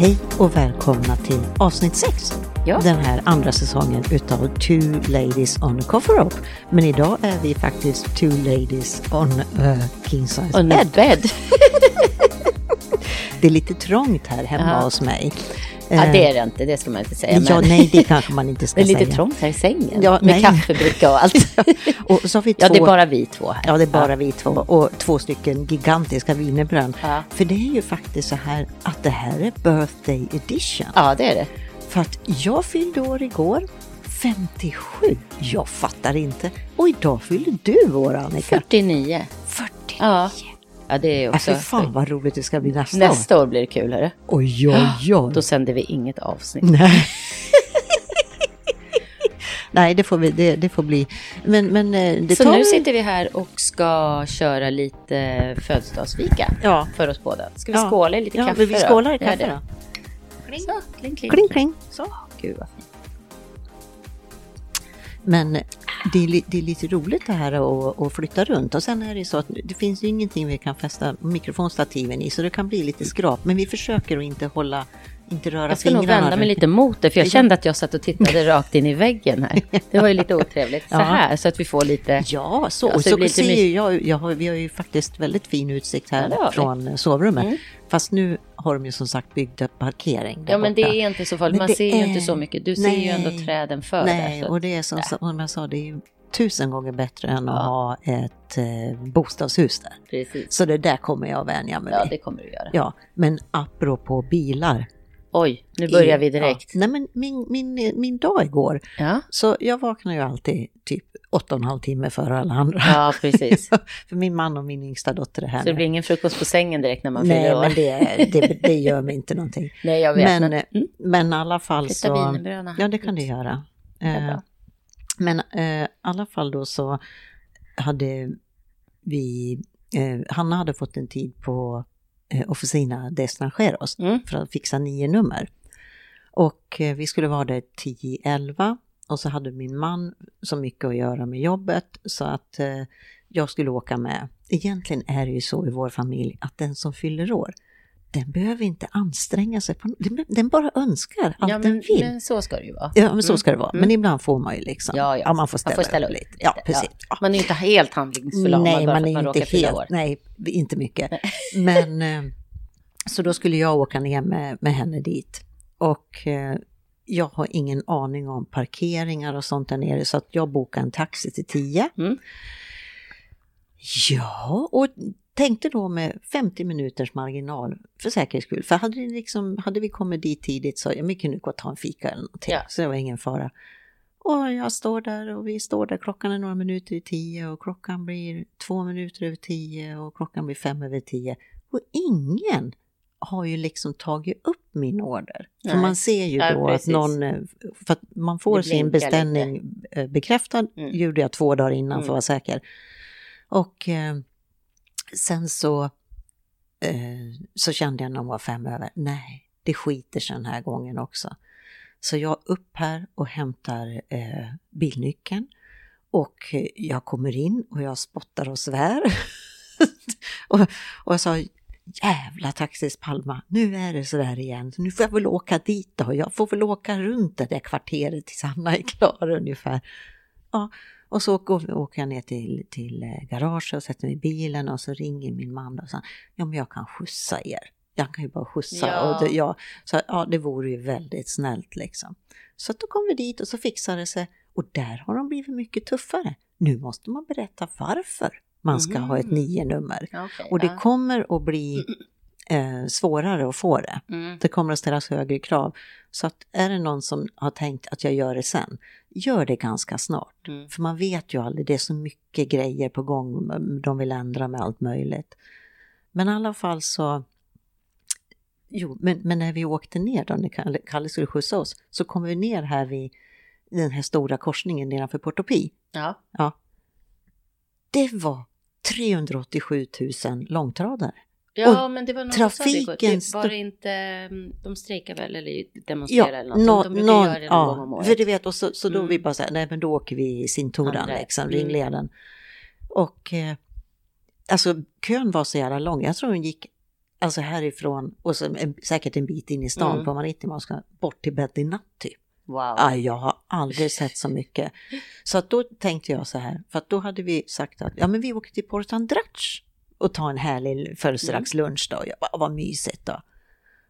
Hej och välkomna till avsnitt 6. Ja. Den här andra säsongen utav Two Ladies on Coffee Rope. Men idag är vi faktiskt Two Ladies on a King Size On Bed. bed. Det är lite trångt här hemma Ja. hos mig. Ja, Eh, det är det inte, det ska man inte säga. Ja, men nej, det kanske man inte ska det är lite säga. trångt här i sängen. Ja, med nej. kaffebricka och allt. Och så har vi två, ja, det är bara vi två här. ja, det är bara vi två och två stycken gigantiska wienerbröd. Ja. För det är ju faktiskt så här att det här är birthday edition. Ja, det är det. För att jag fyllde år igår, 57. Jag fattar inte. Och idag fyller du år Annika. 49. 40. Ja. Ja, det är Äh, också... fy fan vad roligt det ska bli nästa, år. Nästa år blir det kul, hörru. Oj, oj, oj. Då sänder vi inget avsnitt. Nej. Nej, det får, vi, det, det får bli. Men, men eh, det Så tar... nu sitter vi här och ska köra lite födelsedagsfika Ja. för oss båda. Ska vi Ja. skåla i lite ja, kaffe men vi skålar i kaffe då. Kling. Så, kling, kling. Kling, kling. Så, gud vad fint. Men det är, det är lite roligt det här att, att flytta runt och sen är det så att det finns ju ingenting vi kan fästa mikrofonstativen i så det kan bli lite skrap. Men vi försöker att inte hålla, inte röra Jag ska nog vända mig lite mot det, för jag kände att jag satt och tittade rakt in i väggen här. Det var ju lite otrevligt. Så Ja. här, så att vi får lite... Ja, så, Alltså, det så blir lite ser jag, jag har, vi har ju faktiskt väldigt fin utsikt här Ja, från eh, sovrummet. Mm. Fast nu har de ju som sagt byggt upp parkering Ja, men det borta. är inte så farligt. Man ser ju är- inte så mycket. Du ser ju Nej. ändå träden för Nej, där. Så... och det är som, Ja. som jag sa, det är ju tusen gånger bättre än att Ja. ha ett eh, bostadshus där. Precis. Så det där kommer jag vänja mig Ja, det kommer du göra. Ja, men apropå bilar. Oj, nu börjar vi direkt. Ja. Nej, men min, min, min dag igår, Ja, så jag vaknar ju alltid typ åtta och en halv timme före alla andra. ja precis. För min man och min yngsta dotter är här Så det blir ingen frukost på sängen direkt när man Nej, fyller år. men det, det, det gör mig inte någonting. Nej, jag vet. Men, Men, eh, mm, men i alla fall flytta så... Ja, det kan du göra. Eh. Men eh, i alla fall då så hade vi, eh, Hanna hade fått en tid på eh, Officina de Estrangeros Mm. för att fixa nio nummer. Och eh, vi skulle vara där 10-11 och så hade min man så mycket att göra med jobbet så att eh, jag skulle åka med. Egentligen är det ju så i vår familj att den som fyller år, den behöver inte anstränga sig, på, den, den bara önskar allt Ja, den men, vill. men så ska det ju vara. Ja, men så Mm. ska det vara. Men Mm. ibland får man ju liksom, Ja, ja. man får ställa, Man får ställa upp lite. Ja, precis. Ja. Man är ju inte helt handlingsförlamad Nej, bara man för att man inte råkar fylla år. nej, inte mycket. Men eh, så då skulle jag åka ner med, med henne dit. Och eh, jag har ingen aning om parkeringar och sånt där nere så att jag bokade en taxi till 10. Mm. Ja, och tänkte då med 50 minuters marginal för säkerhets skull. För hade, liksom, hade vi kommit dit tidigt så ja, vi kunde gå och ta en fika eller någonting. Ja. Så det var ingen fara. Och jag står där och vi står där, klockan är några minuter i tio och klockan blir två minuter över tio och klockan blir fem över tio. Och ingen har ju liksom tagit upp min order. För Nej. man ser ju Ja, då precis. att någon, eh, för att man får sin beställning eh, bekräftad, Mm. gjorde jag två dagar innan för att Mm. vara säker. Och eh, sen så, eh, så kände jag när hon var fem över, nej, det skiter sig den här gången också. Så jag upp här och hämtar eh, bilnyckeln och jag kommer in och jag spottar och svär. och, och jag sa, jävla Taxis Palma, nu är det sådär igen, så nu får jag väl åka dit då, jag får väl åka runt det där kvarteret tills Anna är klar ungefär. Ja, och så går, åker jag ner till, till eh, garaget och sätter mig i bilen och så ringer min man och säger, ja men jag kan skjutsa er. Jag kan ju bara skjutsa. Ja. Och det, ja, så ja, det vore ju väldigt snällt liksom. Så att då kom vi dit och så fixade det sig. Och där har de blivit mycket tuffare. Nu måste man berätta varför man ska ha ett Mhm. nio-nummer. Okej, Och det ja. kommer att bli eh, svårare att få det. Mm. Det kommer att ställas högre krav. Så att är det någon som har tänkt att jag gör det sen, gör det ganska snart. Mm. För man vet ju aldrig, det är så mycket grejer på gång, de vill ändra med allt möjligt. Men i alla fall så, jo, men, men när vi åkte ner då, när Kalle, Kalle skulle skjutsa oss, så kom vi ner här vid den här stora korsningen nedanför Porto Pi. Ja. Ja. Det var 387 000 långtradare. Ja, men det var någon som sa det trafiken var det inte, mm, de strejkar väl eller demonstrerar eller något. nå- de brukar någon- göra det någon gång om ja, året. för du vet, och så, så då Mm. vi bara så här, nej men då åker vi i Sintoran Andra. liksom, Mm. ringleden. Och eh, alltså kön var så jävla lång, jag tror den gick alltså härifrån och så en, säkert en bit in i stan Mm. på Maritima och ska bort till Betty Natt typ. Wow. Aj, jag har aldrig sett så mycket. Så att då tänkte jag så här, för att då hade vi sagt att ja, men vi åker till Port Andrach och tar en härlig födelsedagslunch då. Jag bara, vad mysigt då.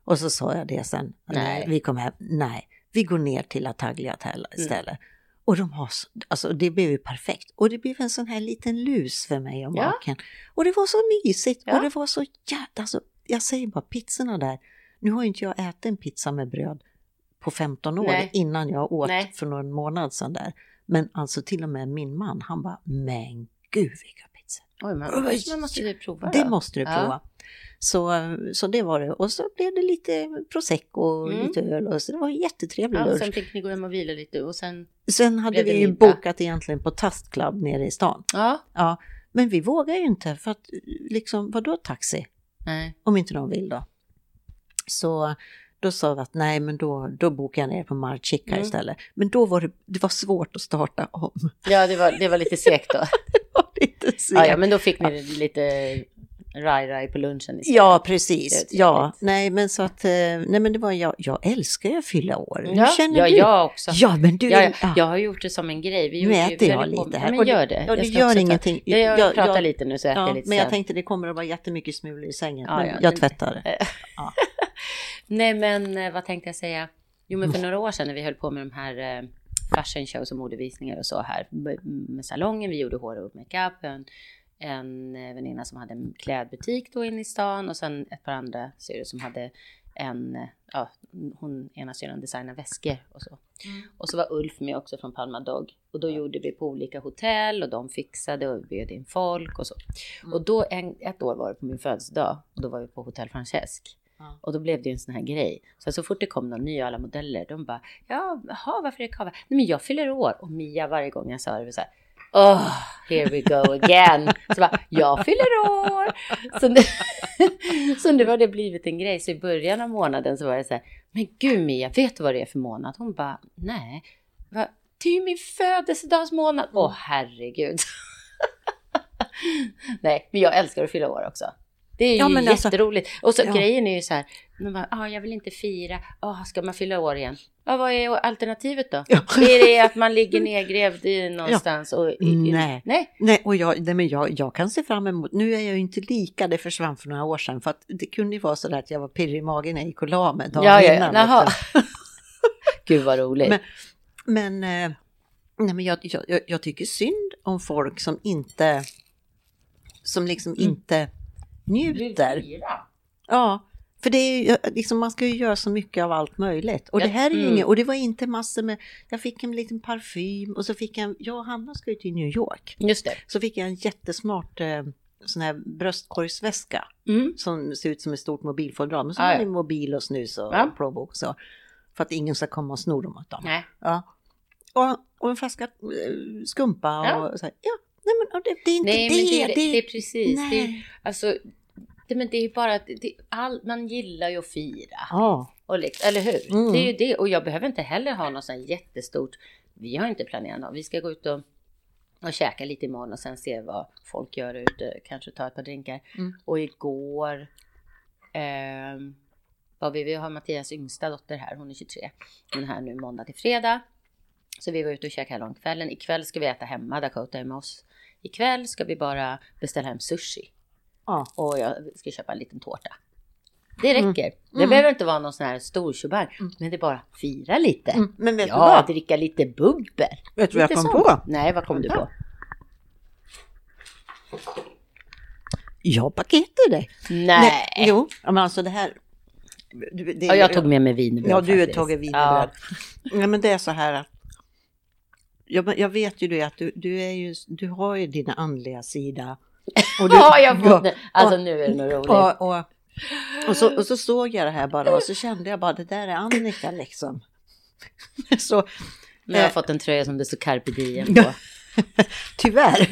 Och så sa jag det sen, Nej. vi kom hem, nej, vi går ner till Ataglia Hotel istället. Och de har, så- alltså det blev ju perfekt. Och det blev en sån här liten lus för mig och Ja. maken. Och det var så mysigt Ja. och det var så jävla, alltså jag säger bara pizzorna där. Nu har ju inte jag ätit en pizza med bröd på 15 år Nej. innan jag åt Nej. för någon månad sedan där. Men alltså till och med min man, han bara, men gud vilka pizzor. Oj, man, Oj, man måste ju prova Det då. måste du Ja. prova. Så, så det var det. Och så blev det lite prosecco och Mm. lite öl. Och så det var en jättetrevlig Ja, lunch. sen fick ni gå hem och vila lite och sen... Sen hade vi ju bokat egentligen på Tast Club nere i stan. Ja. Ja, men vi vågar ju inte för att liksom, vadå taxi? Nej. Om inte de vill då. Så då sa vi att nej, men då, då bokar jag ner på Marchica Mm. istället. Men då var det, det var svårt att starta om. Ja, det var, det var lite segt då. Var lite Ja, segt. ja, men då fick ni lite raj-raj på lunchen istället. Ja, precis. Ja, nej men så att, eh, nej men det var, jag, jag älskar att fylla år. Hur Ja, känner ja du? jag också. Ja, men du, Ja, ja, ja. jag har gjort det som en grej. Vi nu äter jag lite Ja, här. men Och gör det. Ja, ska gör ta- ingenting. Ja, jag, Jag- pratar jag- lite nu så äter Ja, jag lite men jag sen. tänkte det kommer att vara jättemycket smulor i sängen. Ja, men ja, jag tvättar det. Ja. Nej, men eh, vad tänkte jag säga? Jo, men för några år sedan när vi höll på med de här eh, fashion shows och modevisningar och så här med- salongen. Vi gjorde hår och makeup. En, en eh, väninna som hade en klädbutik då inne i stan och sen ett par andra syrror som hade en, eh, ja, hon ena syrran designar väskor och så. Och så var Ulf med också från Palma Dog. Och då gjorde vi på olika hotell och de fixade och bjöd in folk och så. Mm. Och då en, ett år var det på min födelsedag och då var vi på Hotell Francesque. Ja. Och då blev det ju en sån här grej. Så, så fort det kom någon ny alla modeller, de bara, ja, jaha, varför är det kava? Nej, men jag fyller år. Och Mia varje gång jag sa det var så här, oh, here we go again. Så bara, jag fyller år. Så nu, så nu har det blivit en grej. Så i början av månaden så var det så här, men gud Mia, vet du vad det är för månad? Hon bara, nej, va? det är ju min födelsedagsmånad. Åh herregud. nej, men jag älskar att fylla år också. Det är ju Ja, men alltså- jätteroligt. och så ja. grejen är ju så här, man bara, ah, jag vill inte fira, ah, ska man fylla år igen? Ja, vad är alternativet då? Ja. Är det att man ligger nedgrävd i någonstans? Och, i, Nej. Nej. Nej, och jag, nej, men jag, jag kan se fram emot, nu är jag ju inte lika, det försvann för några år sedan, för att det kunde ju vara så där att jag var pirrig i magen när jag gick och la mig dagen Ja, ja, ja. innan. Du. Gud vad roligt. Men- Men, eh, nej, men jag, jag, jag- jag tycker synd om folk som inte, som liksom Mm. inte njuter. Ja, för det är ju, liksom, man ska ju göra så mycket av allt möjligt. Och det Ja, här är ju mm. inget, och det var inte massor med, jag fick en liten parfym och så fick jag, en- jag och Hanna ska ju till New York. Just det. Så fick jag en jättesmart eh, sån här bröstkorgsväska Mm. som ser ut som ett stort mobilfodral. Men så Ah, har ja. ni mobil och snus och Ja. plånbok så. För att ingen ska komma och sno dem åt dem. Nej. Ja. Och, och en flaska eh, skumpa Ja. och så här. Ja, nej men det, det är inte Nej, det. det, det, det är precis. Det nej. alltså, det, men det är ju bara att man gillar ju att fira. Ja. Och liksom, eller hur? Mm. Det är ju det. Och jag behöver inte heller ha något sånt jättestort. Vi har inte planerat något. Vi ska gå ut och, och käka lite imorgon och sen se vad folk gör ute. Kanske ta ett par drinkar. Mm. Och igår ehm, var vi, vi har Mattias yngsta dotter här. Hon är 23. Hon är här nu måndag till fredag. Så vi var ute och käkade hela kvällen. Ikväll ska vi äta hemma. Dakota är med oss. Ikväll ska vi bara beställa hem sushi. Ja. Och jag ska köpa en liten tårta. Det Mm. räcker. Det Mm. behöver inte vara någon sån här stor tjobang. Men det är bara fira lite. Mm, Men vet du Ja, vad? dricka lite bubbel. Vet du vad jag kom sånt. på? Nej, vad kom du på? Jag har paket till dig. Nej. Jo, ja, men alltså det här. du- Det, Ja, jag tog med mig wienerbröd Ja, du har tagit wienerbröd. Ja. men det är så här att. Jag, jag vet ju det att du, du, är ju, du har ju din andliga sida. Och du, Ja, jag har fått det. Alltså och- nu är det nog roligt. och, och, och, så, och så såg jag det här bara och så kände jag bara det där är Annika liksom. Så, jag har eh, fått en tröja som det står carpe diem på. Tyvärr.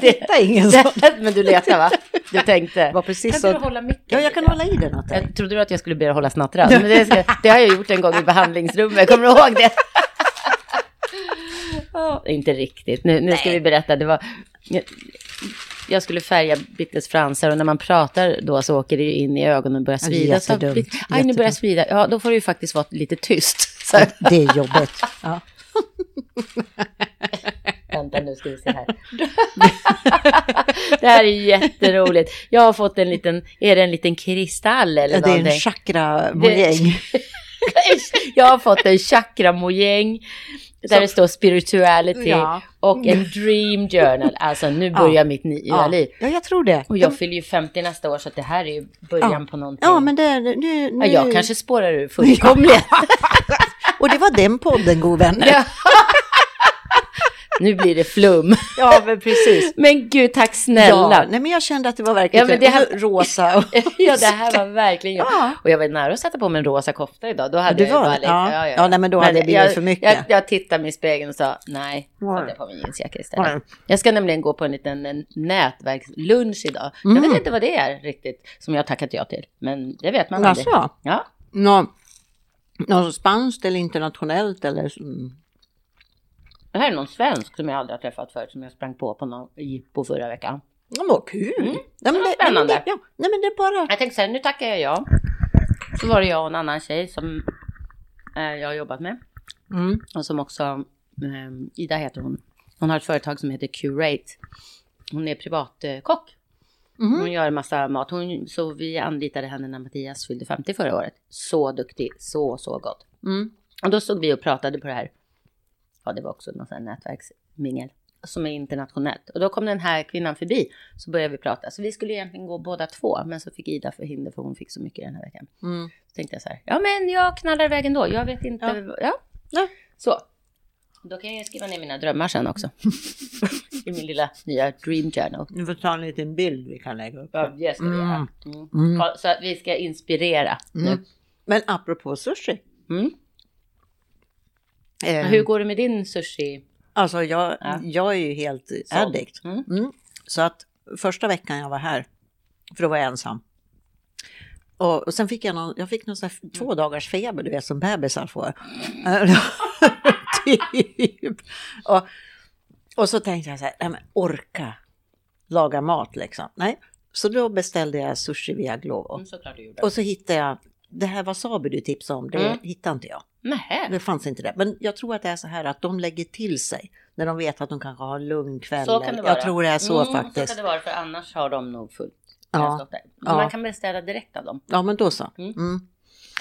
Detta är ingen sån. Men du letar va? Du tänkte. var precis Kan så. du hålla micken? Ja, jag kan hålla i den åt dig. Jag trodde du att jag skulle be dig hålla snattran, men det, ska, det har jag gjort en gång i behandlingsrummet, kommer du ihåg det? Ja, inte riktigt, nu, nu ska vi berätta, det var... Jag skulle färga Bittes fransar och när man pratar då så åker det ju in i ögonen och börjar Ja, svida. Så, jättedumt. Aj, nu börjar svida. Ja, då får det ju faktiskt vara lite tyst. Så, Det är jobbigt. Ja. Vänta nu ska vi se här. det här är jätteroligt. Jag har fått en liten, är det en liten kristall eller Det är en någonting? chakra-mojäng. Jag har fått en chakra-mojäng där Så- det står spirituality Ja. och en dream journal. Alltså nu Ja. börjar mitt nya Ja. liv. ja, jag tror det. Och jag fyller ju 50 nästa år så att det här är ju början Ja. på någonting. Ja, men det, nu, nu... Ja, jag kanske spårar ur fullkomligt. Och det var den podden, god vänner. Ja. nu blir det flum. Ja, men precis. Men gud, tack Ja, snälla. nej, men jag kände att det var verkligen Ja, men det här- rosa. Och... Ja, det här var verkligen jag. Ja. Och jag var nära att sätta på mig en rosa kofta idag. Då hade Du jag var bara det? lite, Ja. Ja, nej, men då hade det blivit jag, för mycket. Jag, jag tittade mig i spegeln och sa nej, jag på mig jeansjacka istället. Nej. Jag ska nämligen gå på en liten en nätverkslunch idag. Jag Mm. vet inte vad det är riktigt som jag har tackat ja till. Men det vet man aldrig. Jaså? Ja. Nå, något spanskt eller internationellt eller... mm. Det här är någon svensk som jag aldrig har träffat förut som jag sprang på på någon jippo förra veckan. Ja, vad kul! Mm. Nej, men det, Ja, spännande. Det, ja, nej, men det är bara... Jag tänkte så här, nu tackar jag ja. Så var det jag och en annan tjej som eh, jag har jobbat med. Mm. Och som också, eh, Ida heter hon. Hon har ett företag som heter Curate. Hon är privatkock. Mhm. Hon gör en massa mat. Hon, så vi anlitade henne när Mattias fyllde 50 förra året. Så duktig, så, så gott. Mm. Och då stod vi och pratade på det här. Ja, det var också någon sån här nätverksmingel som är internationellt. Och då kom den här kvinnan förbi. Så började vi prata. Så vi skulle egentligen gå båda två. Men så fick Ida förhinder för hon fick så mycket den här veckan. Mm. Så tänkte jag så här. Ja, men jag knallar iväg ändå. Jag vet inte. Ja. Ja. Ja. Så. Då kan jag skriva ner mina drömmar sen också. I min lilla nya dream journal. Du får ta en liten bild vi kan lägga upp. Ja, det ska vi Mm. göra. Mm. Mm. Ja, Så att vi ska inspirera nu. Mm. Men apropå sushi. Mm. Eh, Hur går det med din sushi? Alltså jag, Ja. jag är ju helt Såld. addict. Mm. Mm. Så att första veckan jag var här, för då var jag ensam. Och, och sen fick jag någon, jag fick någon sån här två dagars feber, du vet som bebisar får. typ. och, och så tänkte jag så här, nej men orka laga mat liksom. Nej, så då beställde jag sushi via Glovo. Mm. Och så hittade jag, det här wasabi du tipsade om, det Mm. hittade inte jag. Nähä. Det fanns inte det. Men jag tror att det är så här att de lägger till sig när de vet att de kanske har lugn kväll. Så kan det vara. Jag tror det är så mm, faktiskt. Så kan det vara, för annars har de nog fullt. Ja. Ja. Man kan beställa direkt av dem. Ja, men då så. Mm. Mm.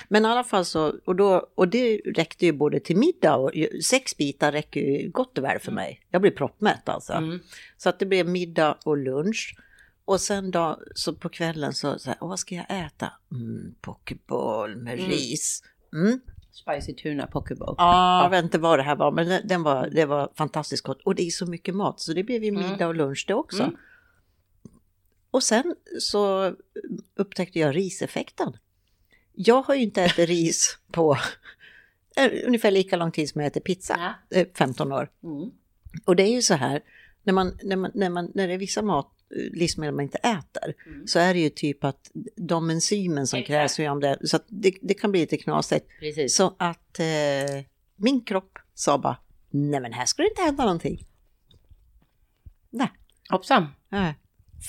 Men i alla fall så, och, då, och det räckte ju både till middag och sex bitar räcker ju gott och väl för mig. Jag blir proppmätt alltså. Mm. Så att det blev middag och lunch. Och sen då, så på kvällen så, så här, "Åh, vad ska jag äta? Mm, pokeball med Mm. ris. Mm. Spicy tuna pokeball. Ja, jag vet inte vad det här var, men den, den var, det var fantastiskt gott. Och det är så mycket mat, så det blev ju Mm. middag och lunch det också. Mm. Och sen så upptäckte jag riseffekten. Jag har ju inte ätit ris på eh, ungefär lika lång tid som jag äter pizza, Ja. eh, 15 år. Mm. Och det är ju så här, när, man, när, man, när, man, när det är vissa mat, eh, livsmedel man inte äter, Mm. så är det ju typ att de enzymen som Exakt. krävs ju om det, så det, det kan bli lite knasigt. Precis. Så att eh, min kropp sa bara, nej men här ska det inte hända någonting. Nej, Hoppsan. nej.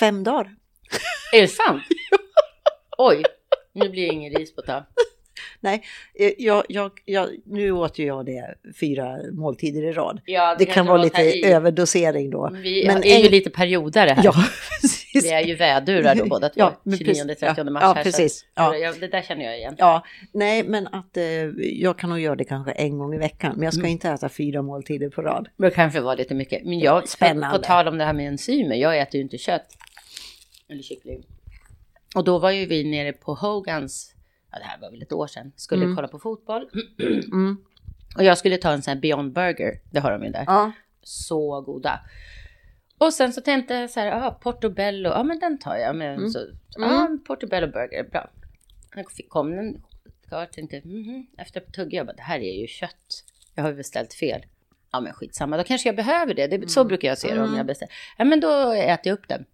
fem dagar. Är det sant? Oj, nu blir det ingen ris på tag. Nej, eh, jag, jag, jag, nu åt ju jag det fyra måltider i rad. Ja, Det kan kanske vara var lite överdosering då. Vi Men är ju en- lite periodare här. Ja, precis. Vi är ju vädurar då båda två. Ja, men 29 precis. 30 Ja, mars ja, här. precis. att- Ja. Ja, det där känner jag igen. Ja, nej men att eh, jag kan nog göra det kanske en gång i veckan. Men jag ska Mm. inte äta fyra måltider på rad. Det kanske var lite mycket. Men jag, Spännande. på tal om det här med enzymer, jag äter ju inte kött. Eller kyckling. Och då var ju vi nere på Hogans, ja det här var väl ett år sedan, skulle Mm. kolla på fotboll. Mm. Och jag skulle ta en sån här Beyond Burger, det har de ju där. Ja. Så goda. Och sen så tänkte jag så här, ah, Portobello, ja men den tar jag. Men Mm. så, Mm. ja, Portobello Burger, bra. Jag kom den klar, tänkte, mhm. efter att tugga, jag bara, det här är ju kött. Jag har ju beställt fel. ja men skitsamma, då kanske jag behöver det. det så Mm. brukar jag se det om Mm. jag beställer. Ja men då äter jag upp den.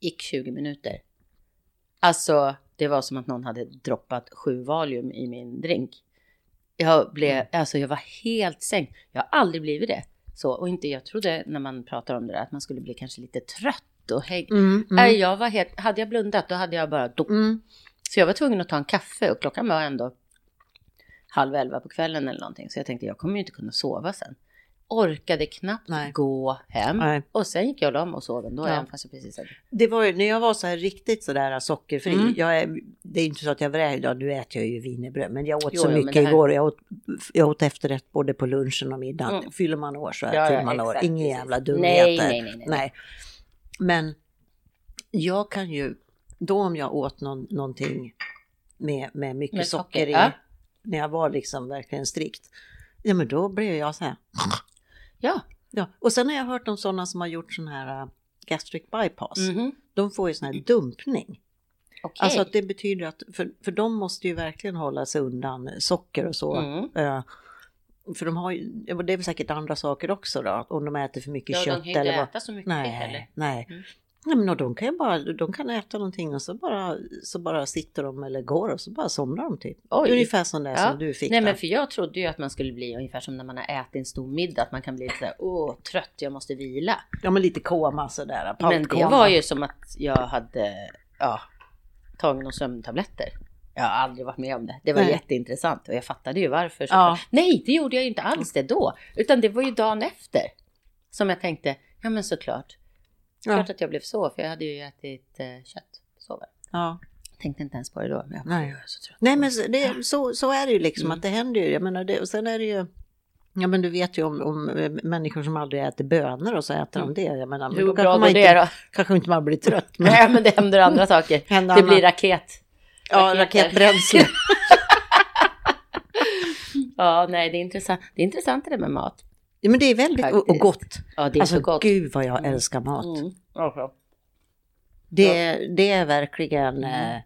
Gick 20 minuter. Alltså, det var som att någon hade droppat sju Valium i min drink. Jag blev, Mm. alltså jag var helt sänkt. Jag har aldrig blivit det. Så, och inte, jag trodde när man pratar om det där att man skulle bli kanske lite trött och hägg. Mm, mm, jag var helt, hade jag blundat då hade jag bara dop. mm. Så jag var tvungen att ta en kaffe och klockan var ändå halv elva på kvällen eller någonting. Så jag tänkte jag kommer ju inte kunna sova sen. Orkade knappt Nej. gå hem. Nej. Och sen gick jag och la mig och sov ändå, Ja. även fast jag precis hade... Det var ju när jag var så här riktigt sådär sockerfri. Mm. Jag är, det är inte så att jag vräkte, ja nu äter jag ju wienerbröd, men jag åt Jo, så jo, mycket här- igår. Jag åt, jag åt efterrätt både på lunchen och middagen. Mm. Fyller man år så Ja, ja, fyller man år. exakt, Ingen precis. jävla dumheter. Nej, nej, nej, nej. nej. Men jag kan ju, då om jag åt någon, någonting med, med mycket Med socker, socker, i, ja. när jag var liksom verkligen strikt, ja men då blev jag så här. Ja. Ja. Och sen har jag hört om sådana som har gjort sån här uh, gastric bypass. Mhm. De får ju sån här dumpning. Okej. Alltså att det betyder att, för, för de måste ju verkligen hålla sig undan socker och så. Mm. Eh, för de har ju, ja, det är väl säkert andra saker också då, om de äter för mycket Ja, de kött kan ju inte eller vad. äta så mycket Nej, heller. nej. Mm. Nej men och de kan ju bara, de kan äta någonting och så bara, så bara sitter de eller går och så bara somnar de typ. Oj. Ungefär som det Ja. som du fick Nej där. men för jag trodde ju att man skulle bli ungefär som när man har ätit en stor middag, att man kan bli lite åh trött, jag måste vila. Ja men lite koma sådär. Men det var ju som att jag hade, ja, tagit några sömntabletter. Jag har aldrig varit med om det. Det var Nej. jätteintressant och jag fattade ju varför. Ja. Nej, det gjorde jag ju inte alls det då. Utan det var ju dagen efter. Som jag tänkte, ja men såklart. Ja. Klart att jag blev så, för jag hade ju ätit eh, kött. Det. Ja. Tänkte inte ens på det då. Men jag, Nej. jag är så trött. Nej men så- det, så, så är det ju liksom Mm. att det händer ju. Jag menar det, och sen är det ju Ja men du vet ju om, om eh, människor som aldrig äter bönor och så äter de det. Jag menar, men Hur då bra går man det då? kanske inte man blir trött. Men, Nej, men det händer andra saker. Händer det annat. blir raket. ja, raketer. raketbränsle. Ja, nej, det är intressant. Det är intressant det där med mat. Ja, men det är väldigt och, och Faktiskt. gott. Ja, det är Alltså så gott. gud vad jag älskar mat. Mm. Ja. Det, det är verkligen... Eh,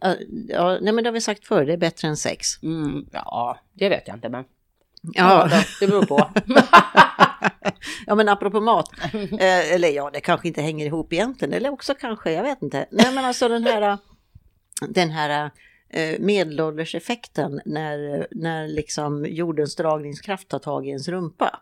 ja, ja, nej men det har vi sagt förr, det är bättre än sex. Mm, ja, det vet jag inte, men Ja, det, det beror på. ja men apropå mat. Eh, eller ja, det kanske inte hänger ihop egentligen. Eller också kanske, jag vet inte. Nej men alltså den här, den här eh, medelålderseffekten när, när liksom jordens dragningskraft tar tag i ens rumpa.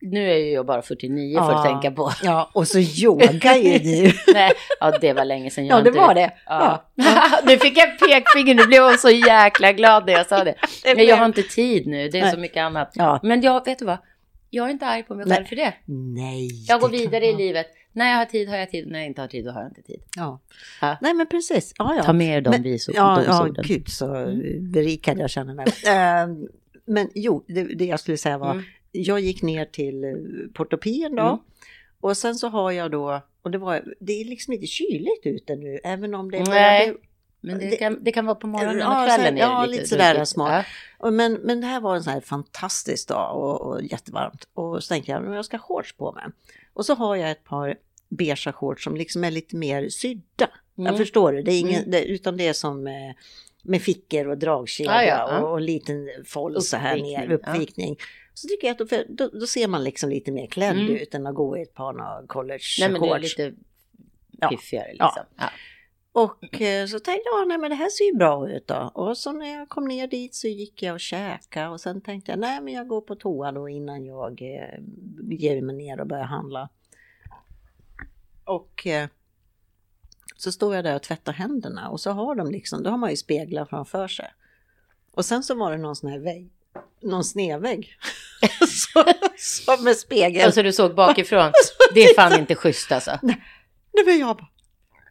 nu är ju jag bara 49 för Ja. att tänka på. Ja, och så yogar ju du. Nej, ja, det var länge sedan jag Ja, det var det. Ja. nu fick jag pekfinger, nu blev jag så jäkla glad när jag sa det. Det Men jag har inte tid nu, det är Nej. så mycket annat. Ja. Men jag, vet du vad? Jag är inte arg på mig själv Nej. för det. Nej. Jag går vidare i livet. När jag har tid har jag tid, när jag inte har tid då har jag inte tid. Ja. Ja. Nej men precis. Ja, ja. Ta med er de Men- Ja, ja gud så Mm. berikad jag känner mig. Eh, Men jo, det, det jag skulle säga var, Mm. jag gick ner till eh, Portopien då. Mm. Och sen så har jag då, och det var, det är liksom inte kyligt ute nu, även om det är Nej. Men det kan, det kan vara på morgonen Ja, och kvällen. det ja, lite, lite sådär smart. Ja. Men, men det här var en sån här fantastisk dag och, och jättevarmt. Och så tänkte jag, men jag ska ha shorts på mig. Och så har jag ett par beiga shorts som liksom är lite mer sydda. Jag Mm. förstår det, det är ingen, det, utan det är som eh, med fickor och dragkedja Ja, ja, ja. och, och en liten fold så här ner, Uppvikning, ja. Så tycker jag att då, då, då ser man liksom lite mer klädd Mm. ut än att gå i ett par några college Nej, men det är lite piffigare liksom. Och eh, så tänkte jag, nej men det här ser ju bra ut då. Och så när jag kom ner dit så gick jag och käkade och sen tänkte jag, nej men jag går på toa då innan jag eh, ger mig ner och börjar handla. Och eh, så står jag där och tvättar händerna och så har de liksom, då har man ju speglar framför sig. Och sen så var det någon sån här vägg, någon snedvägg. så, som med spegel. Alltså du såg bakifrån. Det är fan inte schysst alltså. Nej men jag bara,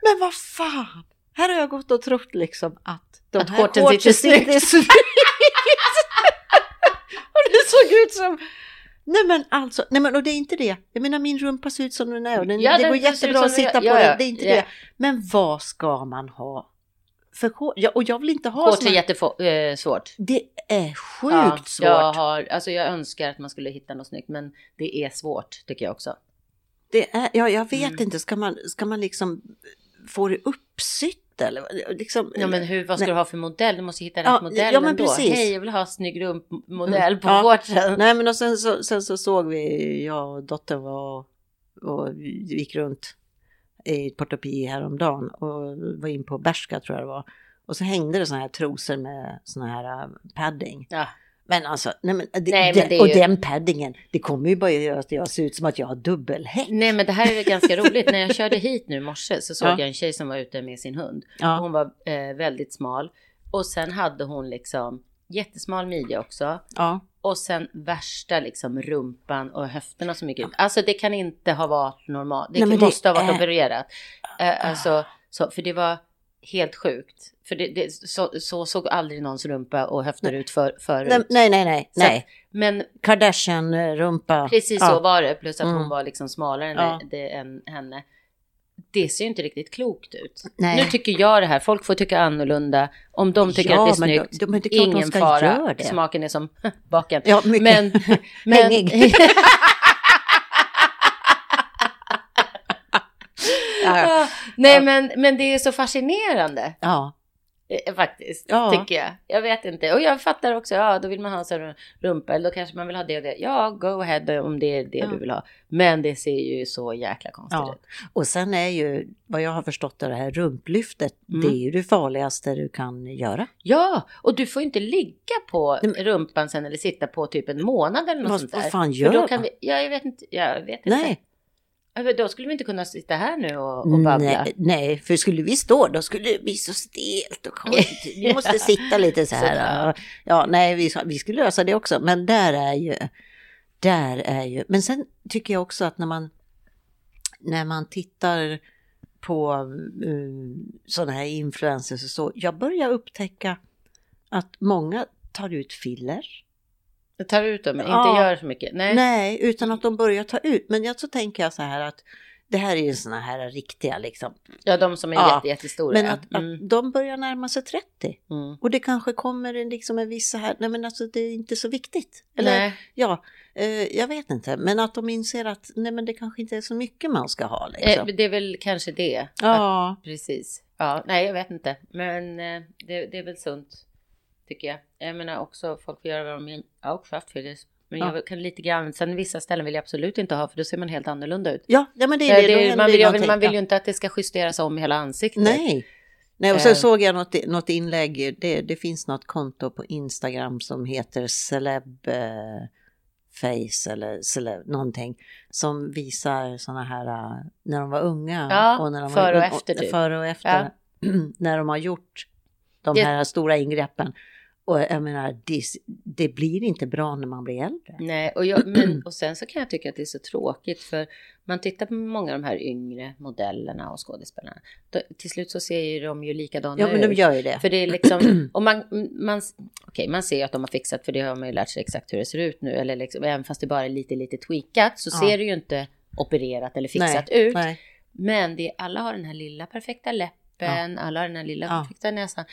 men vad fan! Här har jag gått och trott liksom att de Att här shortsen sitter snyggt. snyggt. och det såg ut som... Nej men alltså, nej men och det är inte det. Jag menar min rumpa ser ut som den är och den, Ja, det den går jättebra att sitta på Ja, den, det är inte Ja. det. Men vad ska man ha för shorts? Ja, och jag vill inte ha Shorts är jättesvårt. Det är sjukt Ja, svårt. Jag, har, alltså jag önskar att man skulle hitta något snyggt, men det är svårt tycker jag också. Det är, ja, jag vet Mm. inte, ska man, ska man liksom få det uppsytt eller liksom. Ja men hur, vad ska Nej. du ha för modell? Du måste hitta rätt Ja, modell ja, men ändå. precis. Hej, jag vill ha snygg rumpmodell på Ja. shortsen. Nej men och sen så, sen så såg vi, jag och dottern var och gick runt i Portopi häromdagen och var in på Bershka tror jag det var. Och så hängde det såna här trosor med såna här äh, padding. Ja. Men alltså, nej men, Nej, men det, det är och ju- den paddingen, det kommer ju bara göra att jag ser ut som att jag har dubbelhäck. Nej men det här är ganska roligt. När jag körde hit nu i morse så såg Ja. jag en tjej som var ute med sin hund. Ja, Hon var eh, väldigt smal. Och sen hade hon liksom jättesmal midja också. ja. Och sen värsta liksom rumpan och höfterna som gick ut. Alltså det kan inte ha varit normalt. Det, Nej, men det måste ha varit är- opererat. Eh, alltså, så, för det var helt sjukt. För det, det, så, så såg aldrig någons rumpa och höfter ut för, förut. Nej, nej, nej, nej. Så- nej. Men Kardashian-rumpa. precis ja. så var det. Plus att hon Mm. var liksom smalare än, Ja. det, än henne. Det ser ju inte riktigt klokt ut. Nej. Nu tycker jag det här. Folk får tycka annorlunda. Om de tycker Ja, att det är snyggt. klart de ingen ska fara. Smaken är som baken. Ja, mycket. Men, men, Ja, nej, men, men det är så fascinerande ja. eh, faktiskt, Ja. tycker jag. Jag vet inte. Och jag fattar också, ja, då vill man ha en sån rumpa, eller då kanske man vill ha det och det. Ja, go ahead om det är det Ja. du vill ha. Men det ser ju så jäkla konstigt Ja. ut. Och sen är ju, vad jag har förstått av det här rumplyftet, Mm. det är ju det farligaste du kan göra. Ja, och du får inte ligga på Nej, men- rumpan sen eller sitta på typ en månad eller något Vad, sånt där. vad fan För gör då kan man? vi, ja, jag vet inte. Jag vet inte. Nej. Då skulle vi inte kunna sitta här nu och, och babbla. Nej, nej, för skulle vi stå då skulle det bli så stelt och konstigt. Vi måste sitta lite så här. Ja, nej, vi, vi skulle lösa det också. Men där är ju, där är ju, men sen tycker jag också att när man, när man tittar på uh, sådana här influencers och så, jag börjar upptäcka att många tar ut filler. Tar ut dem, inte Ja. gör så mycket. Nej. Nej, utan att de börjar ta ut. Men jag så tänker jag så här att det här är ju såna här riktiga liksom. Ja, de som är Ja, jätte, jättestora. Men att, mm. att de börjar närma sig 30. Mm. Och det kanske kommer en, liksom en viss så här, nej men alltså det är inte så viktigt. Eller Nej. ja, eh, jag vet inte. Men att de inser att nej men det kanske inte är så mycket man ska ha Eh, liksom. det är väl kanske det. Att, ja, precis. Ja, nej, jag vet inte. Men eh, det, det är väl sunt, tycker jag. Jag menar också, folk får göra vad de vill. Jag har också haft fillers. Men Ja. jag kan lite grann, sen vissa ställen vill jag absolut inte ha, för då ser man helt annorlunda ut. ja, ja men det Det, är det. det, händer man, vill, vill, man vill ju inte att det ska justeras om hela ansiktet. Nej. Nej, och sen Eh. såg jag något, något inlägg, det, det finns något konto på Instagram som heter celeb eh, face eller celeb, någonting som visar sådana här eh, när de var unga. Ja, när de före var, och efter typ. Före och efter. när de har gjort de Det- här stora ingreppen. Och jag menar, det, det blir inte bra när man blir äldre. Nej, och, jag, men, och sen så kan jag tycka att det är så tråkigt för man tittar på många av de här yngre modellerna och skådespelarna. Då, till slut så ser ju de ju likadana Ja, men de ut. gör ju det. För det är liksom, och man, man, okej, man ser ju att de har fixat, för det har man ju lärt sig exakt hur det ser ut nu, eller liksom, även fast det bara är lite, lite tweakat, så Ja. ser det ju inte opererat eller fixat nej, ut. Nej. Men det, alla har den här lilla perfekta läppen, alla har den här lilla Ja. perfekta näsan,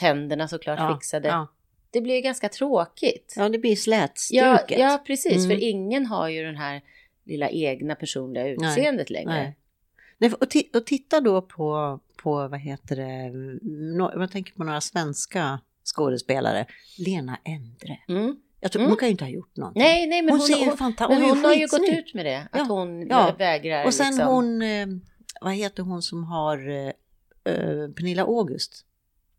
tänderna såklart Ja, fixade. ja. Det blir ganska tråkigt. ja, det blir Ja, slätstruket. ja precis. Mm. För ingen har ju den här lilla egna personliga utseendet längre. Nej. Nej, och, och titta då på, på, vad heter det, no, jag tänker på några svenska skådespelare. Lena Endre. Mm. Jag tror, Mm. Hon kan ju inte ha gjort någonting. Nej, nej, men hon, hon, hon, fantastisk men hon, hon har ju gått ut med det. Att Ja, hon ja. vägrar. Och sen liksom. hon, eh, vad heter hon som har eh, Pernilla August?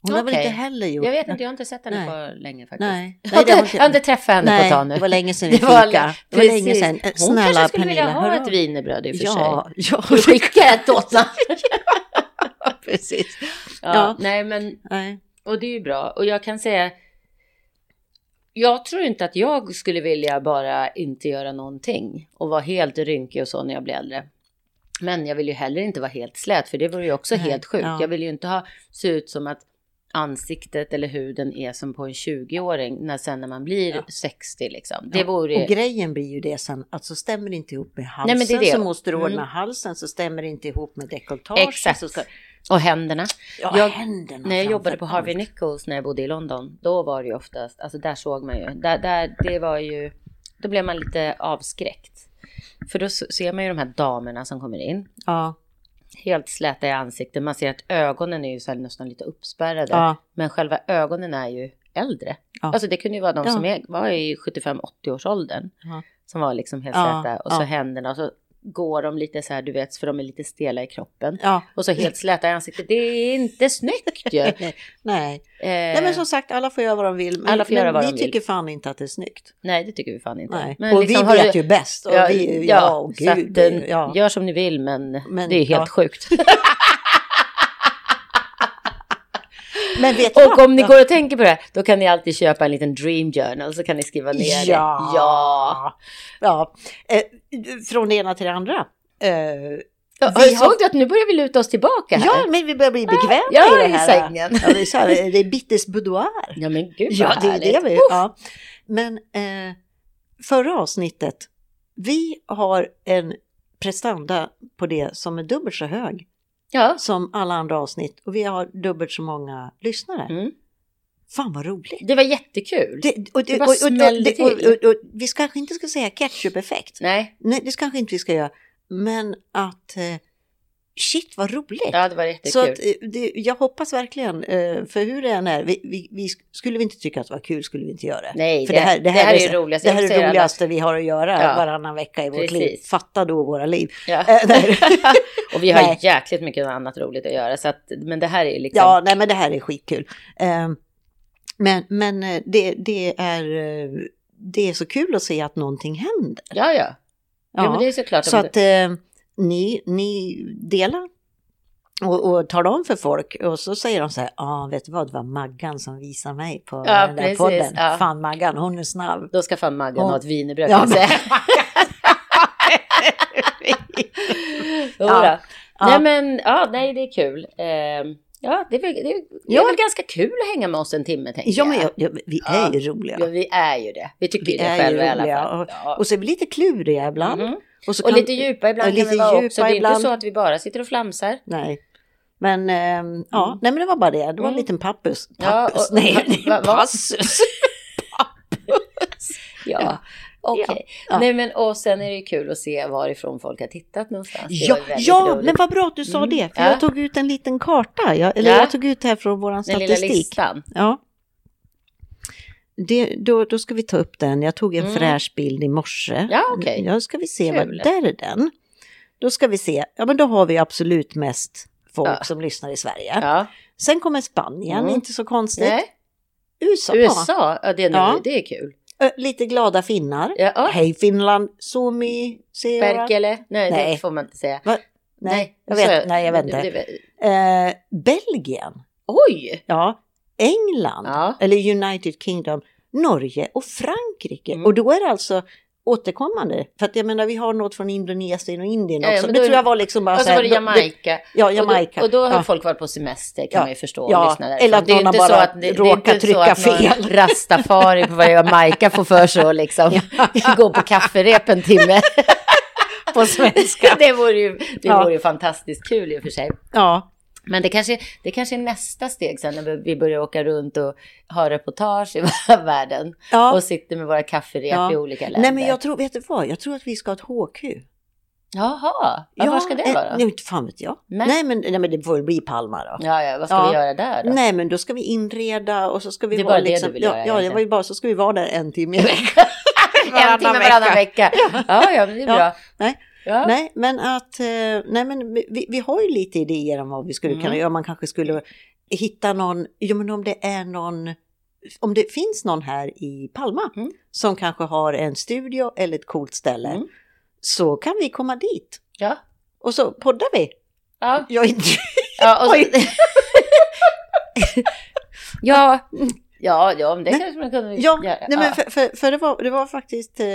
Hon har väl inte heller gjort... Jag vet inte, jag har inte sett henne Nej. på länge faktiskt. Nej, Jag nej, det har inte, jag har inte träffat henne på Nej, ett tag nu. det var länge sedan vi Det var Det var länge sedan. Eh, Hon Snälla kanske skulle Pernilla, vilja ha ett wienerbröd i och för Ja, sig. ja, Skicka ett åt precis. Ja, Ja. Nej, men Nej. Och det är ju bra. Och jag kan säga. Jag tror inte att jag skulle vilja bara inte göra någonting och vara helt rynkig och så när jag blir äldre. Men jag vill ju heller inte vara helt slät för det vore ju också Nej, helt sjukt. ja. Jag vill ju inte ha se ut som att ansiktet eller huden är som på en 20-åring när sen när man blir Ja. 60 liksom. Det Ja, vore Och grejen blir ju det sen att så stämmer det inte ihop med halsen men det är det. så måste du ordna Mm. halsen så stämmer det inte ihop med dekolletage. Exakt. Ska, och händerna. ja, Jag- händerna När jag jobbade på Harvey. Nichols när jag bodde i London, då var det ju oftast, alltså där såg man ju, där, där, det var ju, då blev man lite avskräckt. För då ser man ju de här damerna som kommer in Ja, helt släta i ansiktet. Man ser att ögonen är ju så här nästan lite uppspärrade. Ja. Men själva ögonen är ju äldre. Ja. Alltså det kunde ju vara de som är, var i 75-80 års åldern. Som var liksom helt släta. Och så händerna och så går de lite så här, du vet, för de är lite stela i kroppen. Ja. Och så helt släta i ansiktet. Det är inte snyggt ju. Eh, Nej. Nej men som sagt, alla får göra vad de vill. Men, Alla får göra vad vi de vill. tycker fan inte att det är snyggt. nej, det tycker vi fan inte. Nej. Men och liksom, vi vet du- ju bäst. Och Ja, vi, ja, ja, så att, gud. eh, ja. Gör som ni vill, men, Men, det är helt ja. sjukt. Men vet Och vad? om ni går och tänker på det, då kan ni alltid köpa en liten dream journal, så kan ni skriva ner det. Ja. ja. Ja. Eh, från det ena till det andra. Eh, ja Vi såg har- du att nu börjar vi luta oss tillbaka här? ja, men vi börjar bli bekväma Ja, i det i här. sängen. Ja, det, är så här, det är Bittes boudoir. Ja, men gud vad Ja, det är härligt. det vi ja. Men eh, förra avsnittet, vi har en prestanda på det som är dubbelt så hög Ja. som alla andra avsnitt och vi har dubbelt så många lyssnare. Mm. Fan vad roligt! Det var jättekul. Det, och, Det bara och, smällde det- och, till. och, och, vi kanske inte ska säga ketchup-effekt. Nej, Nej, det kanske inte vi ska göra. Men att eh, shit vad roligt! ja det var jättekul. Så att, eh, det, jag hoppas verkligen, eh, för hur det än är, vi, vi, vi, skulle vi inte tycka att det var kul skulle vi inte göra det. Nej, För det, det här- det det här, här är det roligaste. Det här är det alla- roligaste vi har att göra Ja. varannan vecka i vårt Precis. liv. Fatta då våra liv. Ja. Nej. Och vi har Nej. jäkligt mycket annat roligt att göra. Så att, men det här är liksom... ja, nej men det här är skitkul. Eh, men men eh, det, det, är, eh, det är så kul att se att någonting händer. ja, ja. ja. men det är såklart. Så att eh, ni, ni delar och, och talar om för folk och så säger de så här, ja ah, vet du vad, det var Maggan som visade mig på Ja, den där precis, podden. ja. Fan Maggan, hon är snabb. Då ska fan Maggan Ja. ha ett wienerbröd Ja, kan jag säga. Jodå. Ja. Nej men, ja, nej det är kul. Ehm, ja, det är, väl, det, är, det är Ja. väl ganska kul att hänga med oss en timme tänker Ja, men jag. jag, jag, vi Ja. är ju roliga. Ja, vi är ju det. Vi tycker Vi det är själva i alla fall. och- Ja. Och så är vi lite kluriga ibland. Mhm. Och, Och kan- lite djupa ibland Ja, kan vi lite vara också. Det är ibland. inte så att vi bara sitter och flamsar. Nej. Men ehm, ja, Mm. nej men det var bara det. Det var en Mm. liten pappus. Ja, Pappus, och- nej, va- va- passus. Ja, Ja. Okej. Ja. Nej men och sen är det ju kul att se varifrån folk har tittat någonstans. Det Ja, ja roligt. men vad bra att du sa Mm. det. För Ja. jag tog ut en liten karta. Jag, eller Ja. jag tog ut det här från vår Den lilla statistik. listan. Ja. Det, då, då ska vi ta upp den. Jag tog en Mm. fräsch bild i morse. Ja, okej. Ja, ska vi se. Vad, där är den. Då ska vi se. Ja, men då har vi absolut mest folk Ja. som lyssnar i Sverige. Ja. Sen kommer Spanien, Mm. inte så konstigt. Nej. USA, USA, ja det är, nog, Ja. det är kul. Lite glada finnar. Ja. Hej Finland, Suomi. Perkele? Nej, Nej. det får man inte säga. Va? Nej, jag vet, nej, jag vet inte. Eh, Belgien, Oj! ja. England, Ja. eller United Kingdom, Norge och Frankrike. Mm. Och då är det alltså återkommande. För att jag menar, vi har något från Indonesien och Indien Ja, ja, också. men det tror jag var liksom bara Och så här- var det Jamaica. Ja, Jamaica. Och då, och då har ja. folk varit på semester kan Ja. man ju förstå och Ja, eller att Det någon har så bara att det- det råkat så trycka fel. Rastafari på Jamaica får för sig att liksom gå på kafferep en timme. på svenska. det vore ju, det Ja. vore ju fantastiskt kul i och för sig. ja, Men det kanske, det kanske är nästa steg sen när vi börjar åka runt och ha reportage i världen. ja. Och sitter med våra kafferep Ja. i olika länder. Nej men jag tror, vet du vad? Jag tror att vi ska ha ett HQ. Jaha, ja, var ska det eh, vara? Nej, inte fan vet jag. Nej. Nej, men, nej men det får bli Palma då. Ja, ja, vad ska Ja. vi göra där då? Nej men då ska vi inreda och så ska vi Det är vara det liksom, du vill ja, göra ja, det var bara så ska vi vara där en timme i veckan. en timme varannan vecka. Ja, ja, men det är bra. Nej. Ja. Nej, men att, eh, nej men vi, vi har ju lite idéer om vad vi skulle Mm. kunna göra. Man kanske skulle hitta någon, jo men om det är någon, om det finns någon här i Palma Mm. som kanske har en studio eller ett coolt ställe Mm. så kan vi komma dit. Ja. Och så poddar vi. Ja. Jag inte... Ja, och så... Ja, ja, ja, men det kanske man kunde Ja, göra. nej, men för, för, för det, var, det var faktiskt eh,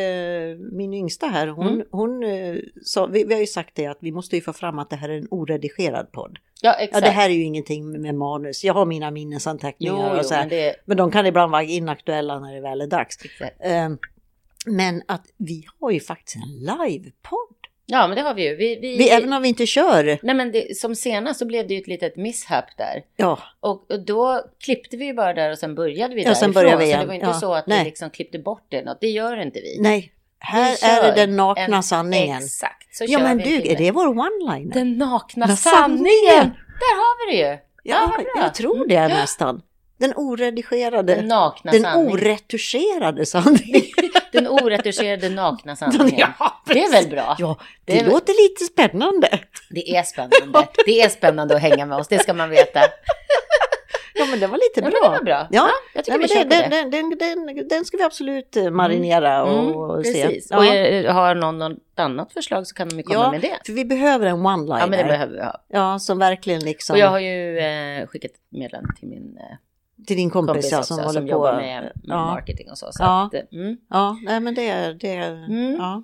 min yngsta här, hon, Mm. hon eh, sa, vi, vi har ju sagt det att vi måste ju få fram att det här är en oredigerad podd. ja, Ja, exakt. det här är ju ingenting med, manus, jag har mina jo, minnesanteckningar jo, och så här, men det... men de kan ibland vara inaktuella när det väl är dags. Eh, men att vi har ju faktiskt en livepodd. Ja, men det har vi ju. Vi, vi, Vi, även om vi inte kör, Nej, men det, som senast så blev det ju ett litet misshap där. ja, Och, och då klippte vi ju bara där och sen började vi Ja, därifrån. sen började vi Så igen. det var inte Ja, så att nej. vi liksom klippte bort det något. Det gör inte vi. nej, Här Vi är det den nakna en- sanningen. Exakt, så Ja kör men vi du, är det vår one-liner? Den nakna Den sanningen! sanningen! Där har vi det ju! Ja, bra. jag tror det nästan. Den oredigerade, Den nakna den sanningen. oretuscherade sanningen. Den oretuscherade nakna sanningen. Ja, Det är väl bra? Ja, det, Det är låter lite spännande. Det är spännande. Det är spännande att hänga med oss, det ska man veta. Ja, men det var lite Ja, bra. var bra. Ja, jag tycker Nej, vi kör det, den, den, den, den, den ska vi absolut eh, marinera och Mm, se. precis. Ja. Och är, har någon något annat förslag så kan de ju komma Ja, med det. för vi behöver en one-liner. Ja, men det behöver vi ha. Ja, som verkligen liksom... Och jag har ju eh, skickat ett meddelande till min eh, till din kompis, kompis ja, också som som, håller på... jobbar med, ja. marketing och så. så Ja. att, eh, mm. Ja, nej men det... det Mm. ja.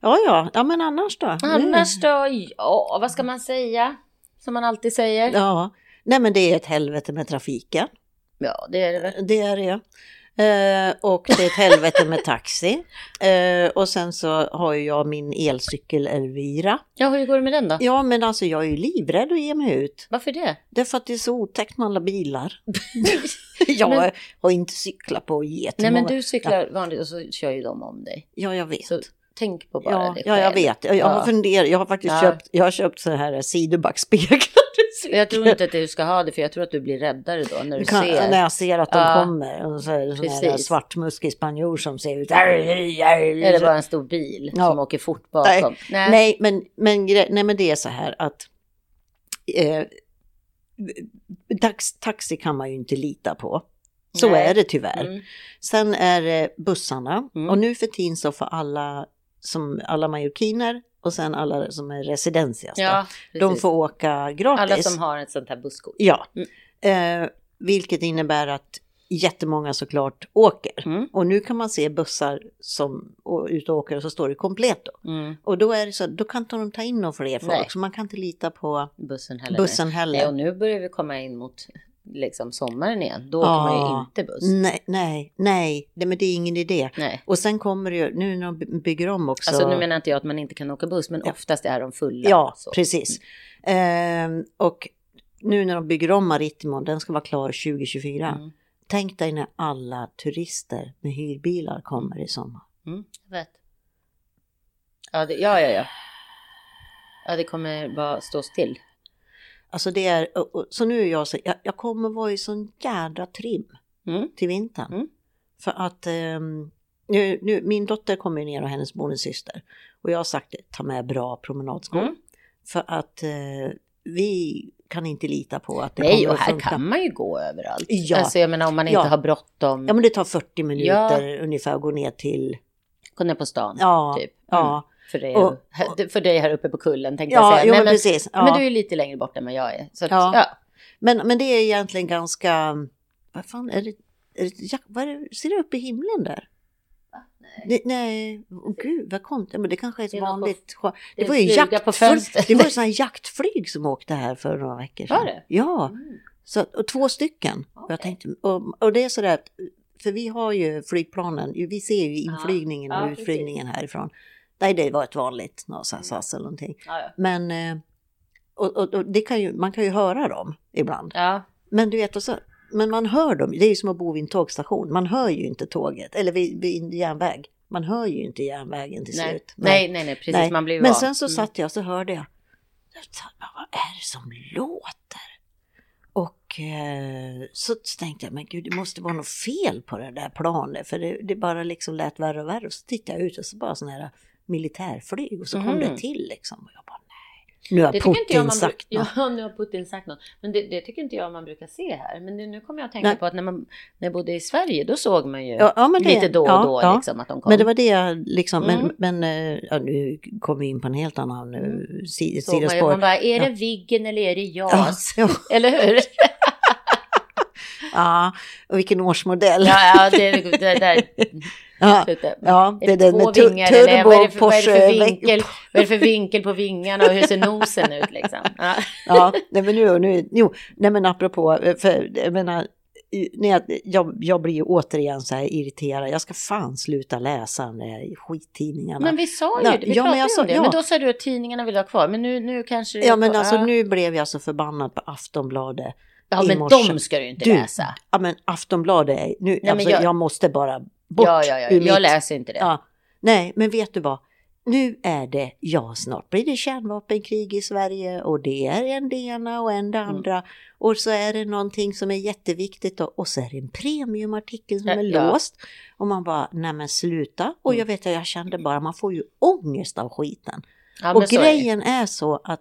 ja, ja, ja, men annars då? Annars då, ja, vad ska man säga? Som man alltid säger. Ja, Ja, nej men det är ett helvete med trafiken. det är det väl. Det är det. Eh, och det är ett helvete med taxi. Eh, och sen så har ju jag min elcykel Elvira. Ja, hur går det med den då? Ja, men alltså jag är ju livrädd att ge mig ut. Varför det? Därför att det är så otäckt med alla bilar. jag Men- har inte cyklat på jättemånga. Nej, men du cyklar vanligt och så kör ju de om dig. Ja, jag vet. Så tänk på bara Ja, det ja, jag själv. vet. Jag, jag har funderat. Jag har faktiskt Ja. köpt, jag har köpt så här sidobackspeglar. Jag tror inte att du ska ha det, för jag tror att du blir räddare då när du kan, ser. När jag ser att de Ja. kommer. Och så är det en sån här Precis. svartmuskig spanjor som ser ut. Är det bara en stor bil Ja. som åker fort bakom? Nej, nej, men, men, nej, men det är så här att eh, tax, taxi kan man ju inte lita på. Så Nej. är det tyvärr. Mm. Sen är det bussarna Mm. och nu för tiden så får alla, som alla majorkiner och sen alla som är residensias då, Ja, de får åka gratis. Alla som har ett sånt här busskort. Ja, Mm. eh, vilket innebär att jättemånga såklart åker. Mm. Och nu kan man se bussar som och, ut och åker och så står det kompleto. Mm. Och då är det så, då kan inte de ta in någon fler folk, Nej. så man kan inte lita på Bussen heller. bussen heller. Nej, och nu börjar vi komma in mot liksom sommaren igen. Då Ja. åker man ju inte buss. Nej, nej, nej, det, men det är ingen idé. Nej. Och sen kommer det ju, nu när de by- bygger om också. Alltså nu menar inte jag att man inte kan åka buss, men oftast är de fulla. Ja, så. precis. Ehm, och nu när de bygger om Maritimon, den ska vara klar 2024. Mm. Tänk dig när alla turister med hyrbilar kommer i sommar. Mm, vet. Ja, det, ja, ja, ja. Ja, det kommer bara stå still. Alltså det är, och, och, så nu är jag så, jag, jag kommer vara i sån jädra trim Mm. till vintern. Mm. För att ehm, nu, nu, min dotter kommer ner och hennes bonussyster. Och jag har sagt ta med bra promenadskor. Mm. För att eh, vi kan inte lita på att det Nej, kommer och att här funka. kan man ju gå överallt. Ja. Alltså jag menar om man inte Ja. har bråttom. Ja men det tar 40 minuter ungefär att gå ner till... Gå ner på stan. Ja, Typ. ja. För, dig, Och- för dig här uppe på kullen tänkte Ja, jag säga. jo, Nej, men men, precis. Ja. men du är lite längre bort än vad jag är. Så att, Ja. ja. Men, men det är egentligen ganska... Vad fan är det? Är det vad är det ser det upp i himlen där? Nej. Det, nej, oh, gud vad konstigt. Men det kanske är ett Det vanligt... Det, det är var ju på jaktflyg, det var ju sådana jaktflyg som åkte här för några veckor sedan. Var det? Ja, Mm. så, och två stycken. Och, jag tänkte, och, och det är sådär för vi har ju flygplanen, vi ser ju inflygningen Ja, och precis. utflygningen härifrån. Nej, det var ett vanligt SAS eller någonting. Ja, ja. Men eh, och, och, och det kan ju, man kan ju höra dem ibland. ja. Men du vet, och så, men man hör dem. Det är ju som att bo vid en tågstation. Man hör ju inte tåget, eller vid, vid en järnväg. Man hör ju inte järnvägen till Nej. slut. nej, nej, nej, precis. Nej. Man blir ju Men van. sen så Mm. satt jag så hörde jag. Vad är det som låter? Och eh, så tänkte jag, men gud det måste vara något fel på det där planet. För det, det bara liksom lät värre och värre. Och så tittade jag ut och så bara sådana här militärflyg. Och så kom det till liksom. Och jag bara, nej. Nu har Det tycker inte jag Putin man sagt något. Ja, nu har Putin sagt något. Men det, det tycker inte jag man brukar se här. Men det, nu kommer jag att tänka Nej. på att när, man, när jag bodde i Sverige, då såg man ju Ja, ja, lite då och då liksom att de kom. Men det var det jag liksom, Mm. men, men eh, nu kom vi in på en helt annan mm. si, såg man, sidospår. man bara, är det. Viggen eller är det Ja, JAS? ja, Eller hur? ja, och vilken årsmodell. ja, ja, det, det där. Ja, ja Är det är det med vingar eller vad är, det för, vad, är det för Porsche- vinkel, vad är det för vinkel på vingarna och hur ser nosen ut liksom? Ja. Ja, nej men nu, nu, jo, nej men apropå, för jag menar, när jag, jag, jag blir ju återigen så här irriterad, jag ska fan sluta läsa de där skittidningarna. Men vi sa ju Ja, det, vi ja, men pratade ju alltså, om det. ja. Men då sa du att tidningarna vill ha kvar, men nu, nu kanske... ja men alltså nu blev jag så förbannad på Aftonbladet. Ja, men de ska du inte Du, läsa. Ja men Aftonbladet, är, nu, men alltså, jag- jag, måste bara bort Ja, ja, ja. ur Jag mitt- läser inte det. Ja, Nej, men vet du vad? Nu är det, ja snart blir det kärnvapenkrig i Sverige och det är en det ena och en det Mm. andra. Och så är det någonting som är jätteviktigt och, och så är det en premiumartikel som Ja, är ja. låst. Och man bara, nej men sluta. Och Mm. jag vet att jag kände bara, man får ju ångest av skiten. Ja, och så är grejen är så att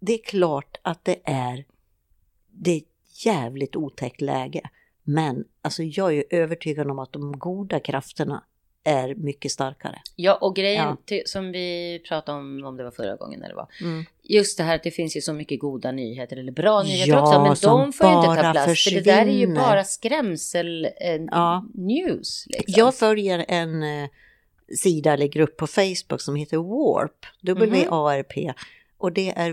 det är klart att det är, det jävligt otäckt läge. Men alltså jag är övertygad om att de goda krafterna är mycket starkare. Ja, och grejen Ja. som vi pratade om, om det var förra gången det var, Mm. just det här att det finns ju så mycket goda nyheter, eller bra nyheter Ja, också, men de får ju inte ta plats, för det där är ju bara skrämsel eh, Ja. news. Liksom. Jag följer en eh, sida eller grupp på Facebook som heter WARP, W-A-R-P, och det är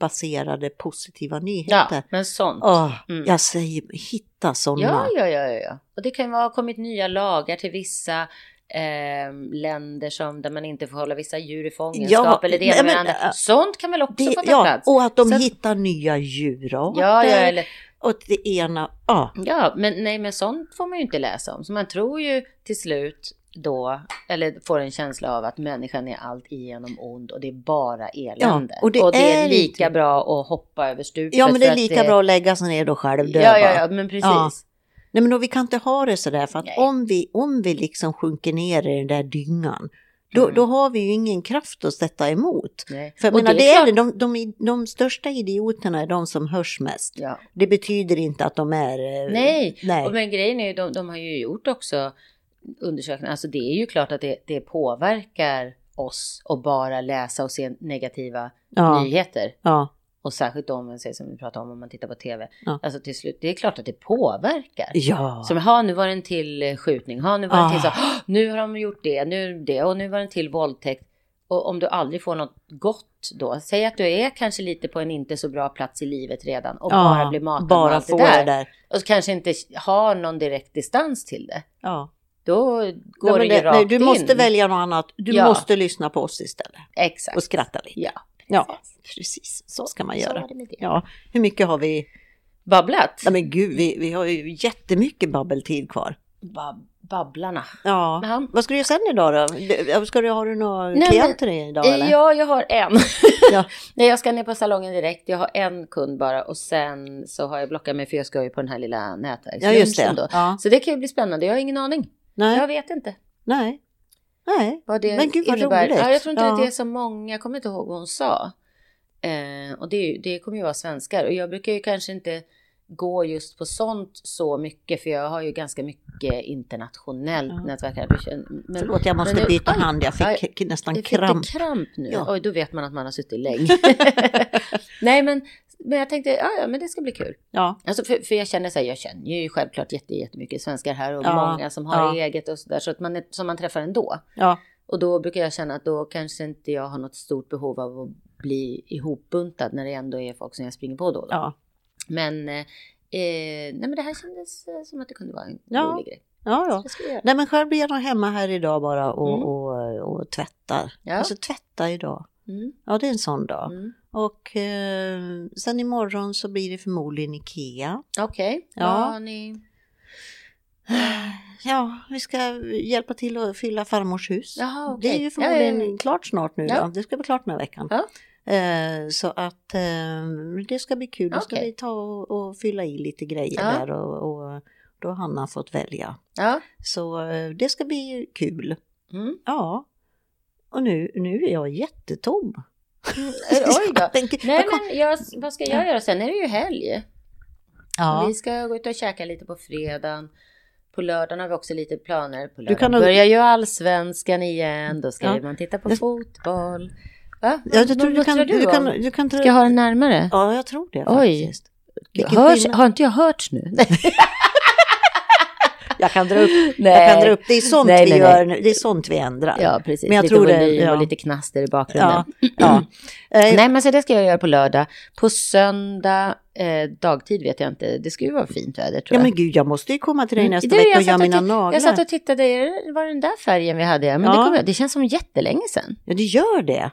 vetenskapsbaserade positiva nyheter. ja, men sånt. Åh, Mm. Jag säger, hitta sådana. Ja, ja, ja, ja. Och det kan ju ha kommit nya lagar till vissa eh, länder som där man inte får hålla vissa djur i fångenskap Ja, eller det ena med andra. äh, Sånt kan väl också Det, få ta ja, plats? och att de Så att- hittar nya djurarter. Ja, ja, eller, Och det ena, ja. ja, men nej, men sånt får man ju inte läsa om. Så man tror ju till slut då, eller får en känsla av att människan är allt igenom ond och det är bara elände. och det är lika inte- bra att hoppa över stupet. Ja, men det är lika bra att lägga sig ner och själv dö Ja, ja, ja, men precis. Ja. Nej, men då, vi kan inte ha det sådär för att Nej. om vi, om vi liksom sjunker ner i den där dyngan, då, Mm. då har vi ju ingen kraft att sätta emot. Nej. För jag Och menar, det är är det, de, de, de största idioterna är de som hörs mest. Ja. Det betyder inte att de är... eh, Nej, nej. Och men grejen är ju, de, de har ju gjort också undersökningar, alltså det är ju klart att det, det påverkar oss att bara läsa och se negativa ja, nyheter. ja, Och särskilt de, man säger, som vi pratar om, om man tittar på tv. Ja. Alltså till slut, det är klart att det påverkar. ja. Som, ha nu var det en till eh, skjutning, ha nu var det en till så, Ah. "Åh, nu har de gjort det, nu det och nu var det en till våldtäkt. Och om du aldrig får något gott då, säg att du är kanske lite på en inte så bra plats i livet redan och bara blir matad bara med allt det där. det där. Och så kanske inte har någon direkt distans till det. Ja. Då går Ja, det men ju rakt nej, du in. måste välja något annat. Du Ja. måste lyssna på oss istället. Exakt. Och skratta lite. Ja, Ja, precis. Så ska man göra. Ja, hur mycket har vi? Babblat? Nej men gud, vi, vi har ju jättemycket babbeltid kvar. Bab babblarna. Ja. Ja. Vad ska du göra sen idag då? Ska du, har du några Nej, klienter idag eller? Ja, jag har en. Ja. Nej, jag ska ner på salongen direkt. Jag har en kund bara och sen så har jag blockat mig för jag ska ju på den här lilla nätverkslunchen Ja, just det. då. Ja. Så det kan ju bli spännande. Jag har ingen aning. Nej, Jag vet inte nej, nej. vad det Men gud, vad innebär. roligt. Ja, jag tror inte Ja. det är så många. Jag kommer inte ihåg vad hon sa. Eh, och det, det kommer ju vara svenskar. Och jag brukar ju kanske inte gå just på sånt så mycket. För jag har ju ganska mycket internationellt Ja. nätverkande. Men, Förlåt, jag måste men nu- byta Aj, hand. Jag fick aj, nästan Fick kramp. du kramp nu? Ja. Oj, då vet man att man har suttit länge. Nej, men, men jag tänkte, ja, ja, men det ska bli kul. Ja, Alltså för, för jag känner så här, jag känner ju självklart jätte, jättemycket svenskar här och Ja, många som har ja. eget och sådär, så att man som man träffar ändå. ja, Och då brukar jag känna att då kanske inte jag har något stort behov av att bli ihopbuntad när det ändå är folk som jag springer på då. och då. ja, Men, eh, eh, nej, men det här kändes eh, som att det kunde vara en Ja. rolig grej. ja. Ja. Nej men själv blir jag nog hemma här idag bara och, Mm. och, och tvättar. Ja. Alltså tvätta idag. Mm, Ja, det är en sån dag. mm. Och eh, sen imorgon så blir det förmodligen Ikea. Okej, Ja. vad har ni? Ja, vi ska hjälpa till att fylla farmors hus. Jaha, Det är ju Ja, förmodligen ja, ja. klart snart nu Ja. då. Det ska bli klart den här veckan. Ja. Eh, så att eh, det ska bli kul. Då ska vi ta och, och fylla i lite grejer Ja. där och, och då har Hanna fått välja. Ja. Så eh, det ska bli kul. Mm. Ja. Och nu, nu är jag jättetom. Oj då. Tänker, Nej jag men jag, vad ska jag göra? Sen är det ju helg. ja. Vi ska gå ut och käka lite på fredagen. På lördagen har vi också lite planer. På Du kan nog- börjar ju allsvenskan igen. Då ska Ja. man titta på fotboll. Va? Ja, jag tror du kan, du, du kan, du kan. Ska jag ha den närmare? Ja, jag tror det Oj. faktiskt. Vilken Hörs, har inte jag hörts nu? Jag kan dra upp, Nej. jag kan dra upp. Det är sånt Nej, vi nej, gör nu. Det är sånt vi ändrar. Ja, precis. Men jag lite tror det- volym ja. och lite knaster i bakgrunden. ja. ja. Eh, Nej, men så det ska jag göra på lördag. På söndag, eh, dagtid vet jag inte. Det ska ju vara fint väder tror ja jag. men gud, jag måste ju komma till dig Mm. nästa Du, vecka och göra mina naglar. Jag satt och tittade, det- var det den där färgen vi hade? Ja, men Ja. det, kommer, det känns som jättelänge sedan. Ja, det gör det.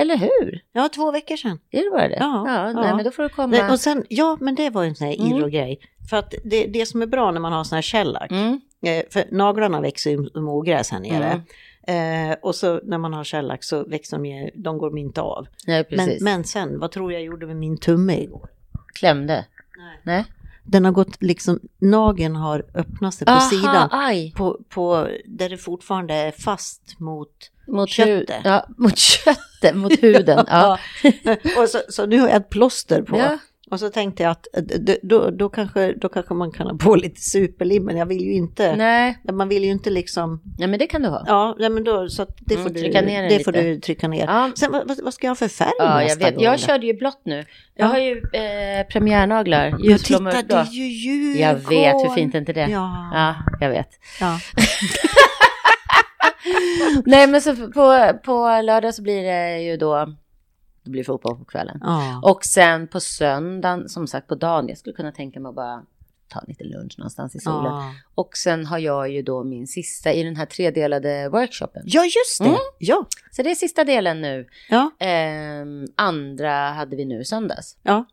Eller hur? Ja, två veckor sedan. Är det bara det? Ja, Nej, ja. men då får du komma. Nej, och sen, ja, men det var en sån här Mm. irro-grej. För att det, det som är bra när man har sån här shellac, Mm. Eh, för naglarna växer ju som ogräs här nere. Mm. Eh, och så när man har shellax så växer de ju, de går inte av. Nej, Men, men sen, vad tror jag gjorde med min tumme igår? Klämde. Nej. Nej. Den har gått liksom, nageln har öppnat sig på Aha, sidan. aj. På, på, där det fortfarande är fast mot Mot köttet. Ja, mot köttet, mot huden. Ja. och så, så nu har jag ett plåster på. Ja. Och så tänkte jag att eh, då, då, kanske, då kanske man kan ha på lite superlim, men jag vill ju inte, Nej, man vill ju inte liksom, ja, men det kan du ha. ja, nej, men då, så att det Mm, får, du, trycka ner det får lite. du trycka ner. Ja. Sen vad, vad- ska jag ha för färg Ja, jag nästa vet. gång? Jag körde ju blått nu. Jag Ja. har ju eh, premiärnaglar. Titta, det är ju Djurgården. Jag vet, hur fint är inte det? Ja. Ja, jag vet. ja. Nej, men så på, på lördag så blir det ju då, det blir fotboll på kvällen. ja. Och sen på söndagen, som sagt på dagen, jag skulle kunna tänka mig att bara ta lite lunch någonstans i solen. Ja. Och sen har jag ju då min sista i den här tredelade workshopen. ja, just det. Mm. Ja. Så det är sista delen nu. Ja. Ehm, andra hade vi nu i söndags. ja.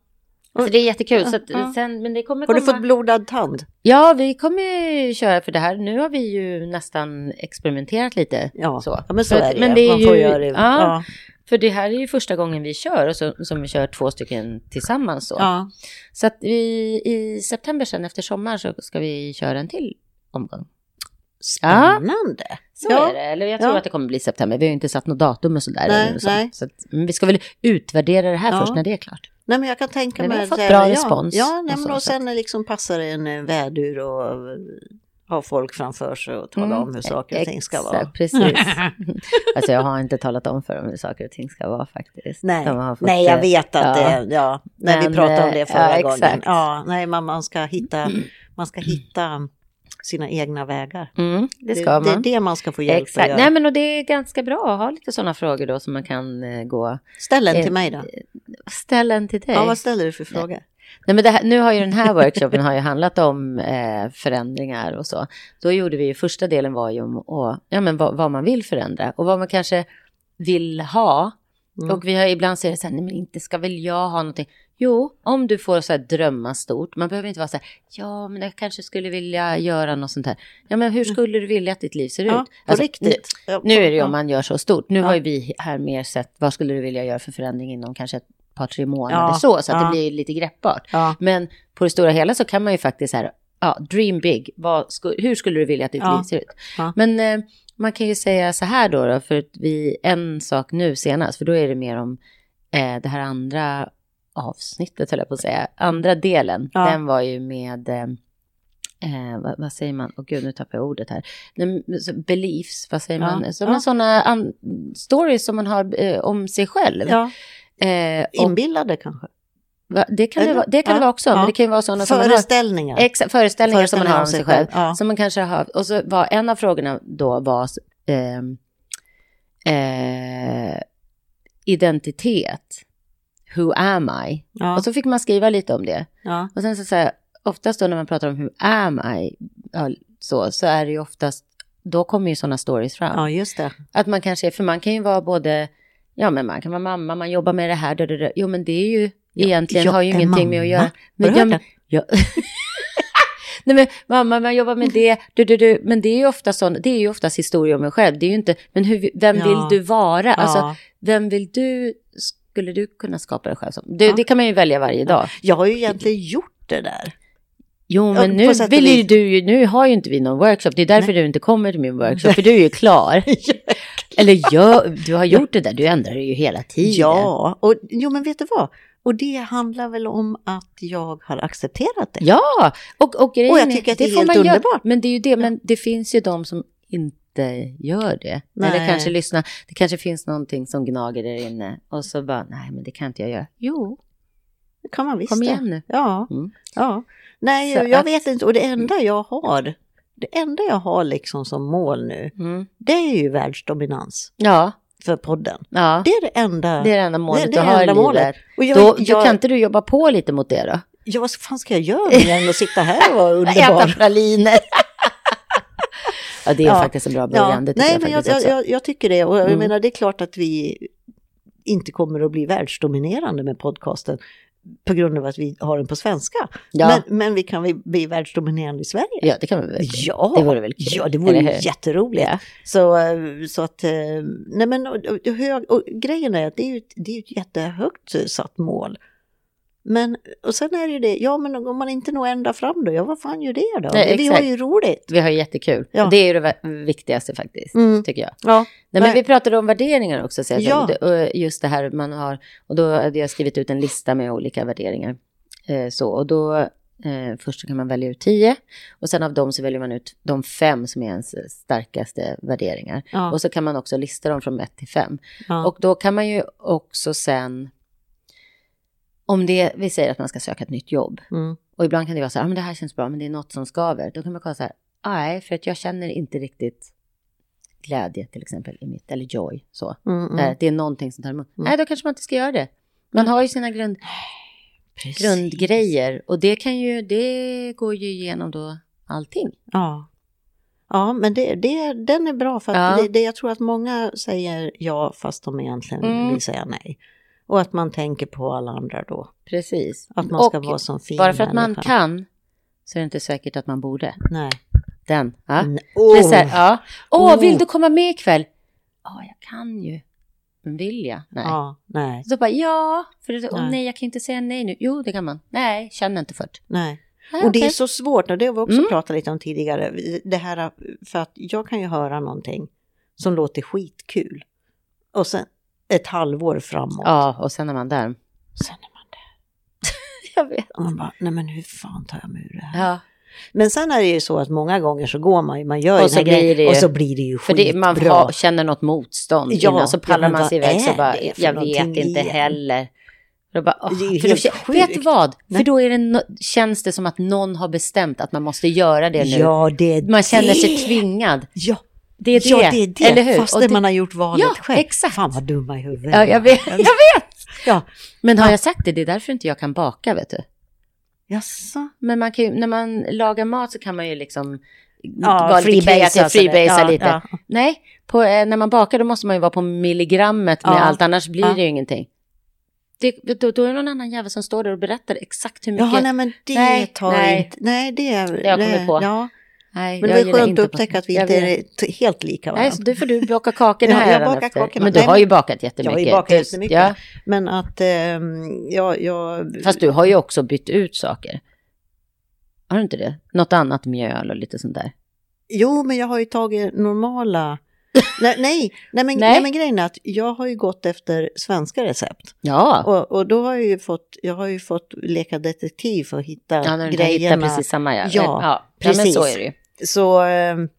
Så det är jättekul. Så att, sen, men det kommer Har du komma... fått blodad tand? Ja, vi kommer köra för det här. Nu har vi ju nästan experimenterat lite. Ja, Så. ja men så För är det. men det är Man får ju- göra det. ja. Ja. För det här är ju första gången vi kör och så, som vi kör två stycken tillsammans. Så, Ja. så att vi i september sen efter sommar så ska vi köra en till omgång. Spännande. Så Ja. är det. Eller jag tror Ja. att det kommer bli september. Vi har ju inte satt något datum och sådär. Nej, så. nej. Så att, men vi ska väl utvärdera det här Ja. först när det är klart. Nej men jag kan tänka Men vi mig... har fått bra ja, respons Ja, nej, och så, och sen liksom passar det en eh, vädur och ha folk framför sig och tala Mm, om hur saker och ting ska exakt, vara. Precis. alltså jag har inte talat om för dem hur saker och ting ska vara faktiskt. Nej, nej jag eh, vet att ja. det ja, när Men, vi pratade om eh, det förra ja, gången. Ja, nej, man, man ska hitta, man ska hitta sina egna vägar. Mm, det ska det, man. det är det man ska få hjälp att Exakt. göra. Nej men och det är ganska bra att ha lite sådana frågor då som man kan eh, gå. Ställ en eh, till mig då. Ställ en till dig. Ja, vad ställer du för frågor? Nej, men här, nu har ju den här workshopen har ju handlat om eh, förändringar och så. Då gjorde vi ju, första delen var ju om och, ja, men vad, vad man vill förändra och vad man kanske vill ha. Mm. Och vi har ibland säger så här, nej men inte ska väl jag ha någonting. Jo, om du får så här drömma stort, man behöver inte vara så här, ja men jag kanske skulle vilja göra något sånt här. Ja men hur skulle du vilja att ditt liv ser Mm. Ja, ut? Alltså, riktigt. Nu, nu är det ju om man gör så stort. Nu Ja. har ju vi här mer sett, vad skulle du vilja göra för förändring inom kanske ett par, tre månader Ja, så, så att ja. det blir lite greppbart. Ja, Men på det stora hela så kan man ju faktiskt så här, ja, dream big. Vad hur skulle du vilja att ditt liv ser ut? Men eh, man kan ju säga så här då, då, för att vi, en sak nu senast, för då är det mer om eh, det här andra avsnittet, höll jag på att säga. Andra delen, den var ju med, eh, eh, vad, vad säger man? Åh gud, nu tappar jag ordet här. Beliefs, vad säger Ja. man? Som Ja. sådana an- stories som man har eh, om sig själv. ja. Eh, Inbillade kanske. va, det kan, det, Eller? vara, det kan Ja. det vara också, Ja. men det kan ju vara sådana som man har Föreställningar. Föreställningar som man har om sig själv. Ja. Som man kanske har, och så var en av frågorna då var ehm, eh, identitet. Who am I? Ja. Och så fick man skriva lite om det. Och sen så säger oftast då när man pratar om who am I, så, så är det ju oftast, då kommer ju sådana stories fram. ja, just det. Att man kanske, för man kan ju vara både, ja men man kan vara mamma, man jobbar med det här, det, det, det. jo men det är ju egentligen, har ju ingenting med att mamma. göra. Har Men, du ja, hört den? ja. Nej men mamma, man jobbar med det, du, du, du. men det är ju ofta sån, det är ju oftast historia om en själv, det är ju inte, men hur, vem Ja. vill du vara? Alltså, ja. vem vill du, skulle du kunna skapa dig själv som? Det, Ja. det kan man ju välja varje dag. Jag har ju egentligen gjort det där. Jo, men nu vill ju vis. du nu har ju inte vi någon workshop, det är därför du inte kommer till min workshop, för du är ju klar. Eller gör, du har gjort det där, du ändrar det ju hela tiden. Ja, och jo men vet du vad? Och det handlar väl om att jag har accepterat det. Ja, och, och grejen Och jag tycker att det är helt man göra. underbart. Men det är ju det, men det finns ju de som inte gör det. Eller Nej. kanske lyssna, det kanske finns någonting som gnager där inne och så bara, nej men det kan inte jag göra. Jo, Det kan man visst kom igen nu. Ja, Mm. ja. Nej, Så jag att- vet inte. Och det enda jag har, det enda jag har liksom som mål nu, Mm. det är ju världsdominans Ja, för podden. ja. Det är det enda. Det är det enda målet det du är har i livet. Och jag, Då, jag, då kan inte du jobba på lite mot det då? ja, vad fan ska jag göra mer än att sitta här och vara Äta underbar? praliner. ja, det är Ja. faktiskt en bra början. Ja, det nej, jag men jag, jag, jag tycker det. Och jag Mm. menar, det är klart att vi inte kommer att bli världsdominerande med podcasten. På grund av att vi har den på svenska. Ja. Men, men vi kan vi bli världsdominerande i Sverige. Ja, det kan väl. Ja, Det vore väl kul, Ja, det vore jätteroligt. Ja. Så, eh, så att, eh, nej men och, och, och grejen är att det är ju ett, det är ett jättehögt eh, satt mål. Men, och sen är det ju det, ja men om man inte når ända fram då, ja vad fan gör det då? Nej, vi har ju roligt. Vi har jättekul. Ja. Det är ju det viktigaste faktiskt, Mm. tycker jag. Ja, Nej, men vi pratade om värderingar också. Så Ja. just det här man har, och då hade jag skrivit ut en lista med olika värderingar. Eh, så, och då, eh, först kan man välja ut tio, och sen av dem så väljer man ut de fem som är ens starkaste värderingar. ja, Och så kan man också lista dem från ett till fem. Och då kan man ju också sen, om det, vi säger att man ska söka ett nytt jobb, Mm. och ibland kan det vara så här, ah, men det här känns bra, men det är något som skaver. Då kan man kolla så här, nej, för att jag känner inte riktigt glädje till exempel i mitt, eller joy, så. Mm, mm. Där det är någonting som tar emot. Mm. Nej, då kanske man inte ska göra det. Man har ju sina grund, Precis. grundgrejer och det kan ju, det går ju igenom då allting. Ja. Ja, men det, det, den är bra för att Ja. det, det, jag tror att många säger ja fast de egentligen Mm. vill säga nej. Och att man tänker på alla andra då. Precis. Att man ska Och vara som fin Bara för att man kan så är det inte säkert att man borde. Nej. Den. Ja. Nej. Det är så här, Oh. ja. Åh, Oh. vill du komma med ikväll? Ja, jag kan ju. Men vill jag? Nej. Ja, nej, Så bara, ja. För det, åh, Nej. nej, jag kan inte säga nej nu. Jo, det kan man. Nej, känner inte för det. nej. Nej, Och det är så svårt, och det har vi också Mm. pratat lite om tidigare. Det här, för att jag kan ju höra någonting som låter skitkul. Och sen ett halvår framåt. Ja, och sen är man där. Sen är man där. Jag vet. Och man bara, nej men hur fan tar jag mig ur det här? Ja, Men sen är det ju så att många gånger så går man ju, man gör Och här så grejen, det ju- och så blir det ju för skitbra. det, man har, känner något motstånd Ja, innan, så pallar man sig iväg så bara, för jag vet inte igen? heller. Då bara, åh, Det är för då, helt kä- vet du vad? Nej. För då är det no- känns det som att någon har bestämt att man måste göra det nu. Ja, det är man känner det. sig tvingad. Ja, Det är det. ja, det är det. Eller hur? Fast det man har gjort valet Ja, själv. exakt. Fan vad dumma i huvudet. Ja, jag vet. Jag vet. Ja, Men har Ja. jag sagt det? Det är därför inte jag kan baka, vet du. jaså? Men man kan ju, när man lagar mat så kan man ju liksom Ja, freebasea Ja, lite. ja. Nej, på, eh, när man bakar då måste man ju vara på milligrammet med Ja. allt, annars blir Ja. det ju ingenting. Det, då, då är det någon annan jävel som står där och berättar exakt hur mycket. Jaha, nej men det Nej, tar nej. inte... Nej, det är... Det jag kommit på. Ja, Nej, men det jag gillar skönt inte att upptäcka att vi jag inte är helt lika Nej, varandra. så då får du baka kakor den Ja, här jag bakar kakorna. Men du Nej, har ju bakat Jag jättemycket. har ju bakat Du- jättemycket. Ja, Men att ehm, jag, jag... fast du har ju också bytt ut saker. Har du inte det? Något annat mjöl och lite sånt där. Jo, men jag har ju tagit normala... nej, nej, nej, men, Nej. nej. men grejen är att jag har ju gått efter svenska recept. Ja, Och, och då har jag ju fått, jag har ju fått leka detektiv för att hitta ja när du grejerna. precis samma. Ja, Ja, ja, ja men precis. så är det ju. Så, ehm,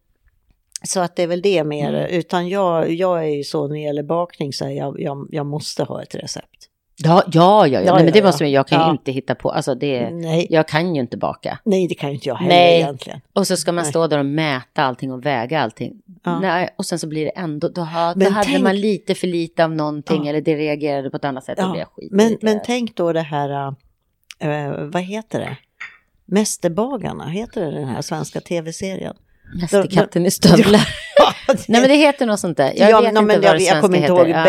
så att det är väl det mer. Mm. Utan jag, jag är ju så när det gäller bakning så är jag, jag, jag måste ha ett recept. Ja, ja, ja, ja. Ja, Nej, men det ja, måste man, jag kan ju inte hitta på, alltså det, Nej, jag kan ju inte baka. nej, det kan ju inte jag heller Nej. egentligen. Och så ska man Nej. stå där och mäta allting och väga allting. Ja. Nej, och sen så blir det ändå, då, ha, då hade tänk- man lite för lite av någonting eller det reagerade på ett annat sätt och Ja, blev skit. Men, men tänk då det här, äh, vad heter det? Mästerbagarna, heter det den här svenska tv-serien? Mästerkatten i stövlar. Nej men det heter något sånt där. Jag ja, vet no, inte men vad jag, det jag kommer inte ihåg, heter.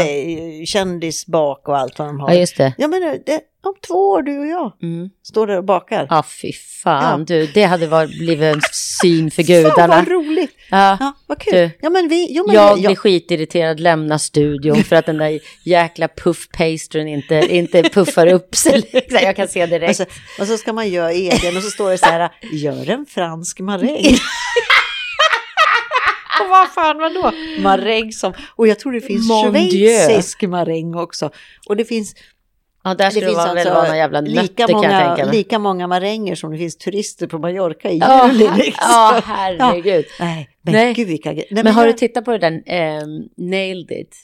be- kändisbak och allt vad de har. Ja, ja just det. Ja, men det, om två år, du och jag, Mm. står där och bakar. Ja, fy fan Ja. du. Det hade varit, blivit en syn för Fan gudarna. vad roligt! Ja. Ja, vad kul. Du, ja, men vi, jo, men Jag ja, blir skitirriterad, lämnar studion för att den där jäkla puff-pastren inte, inte puffar upp sig. liksom. Jag kan se direkt. och, så, och så ska man göra egen och så står det så här, gör en fransk maräng. och vad fan vadå? Maräng som, och jag tror det finns Mon schweizisk maräng också. Och det finns, ja, där det skulle det finns alltså vara några jävla nötter lika, jag många, lika många maränger som det finns turister på Mallorca i Ja, juli. Liksom. ja, herregud. Nej, men Nej. gud vilka grejer. Nej, Men har du jag- tittat på det där ehm, Nailed It?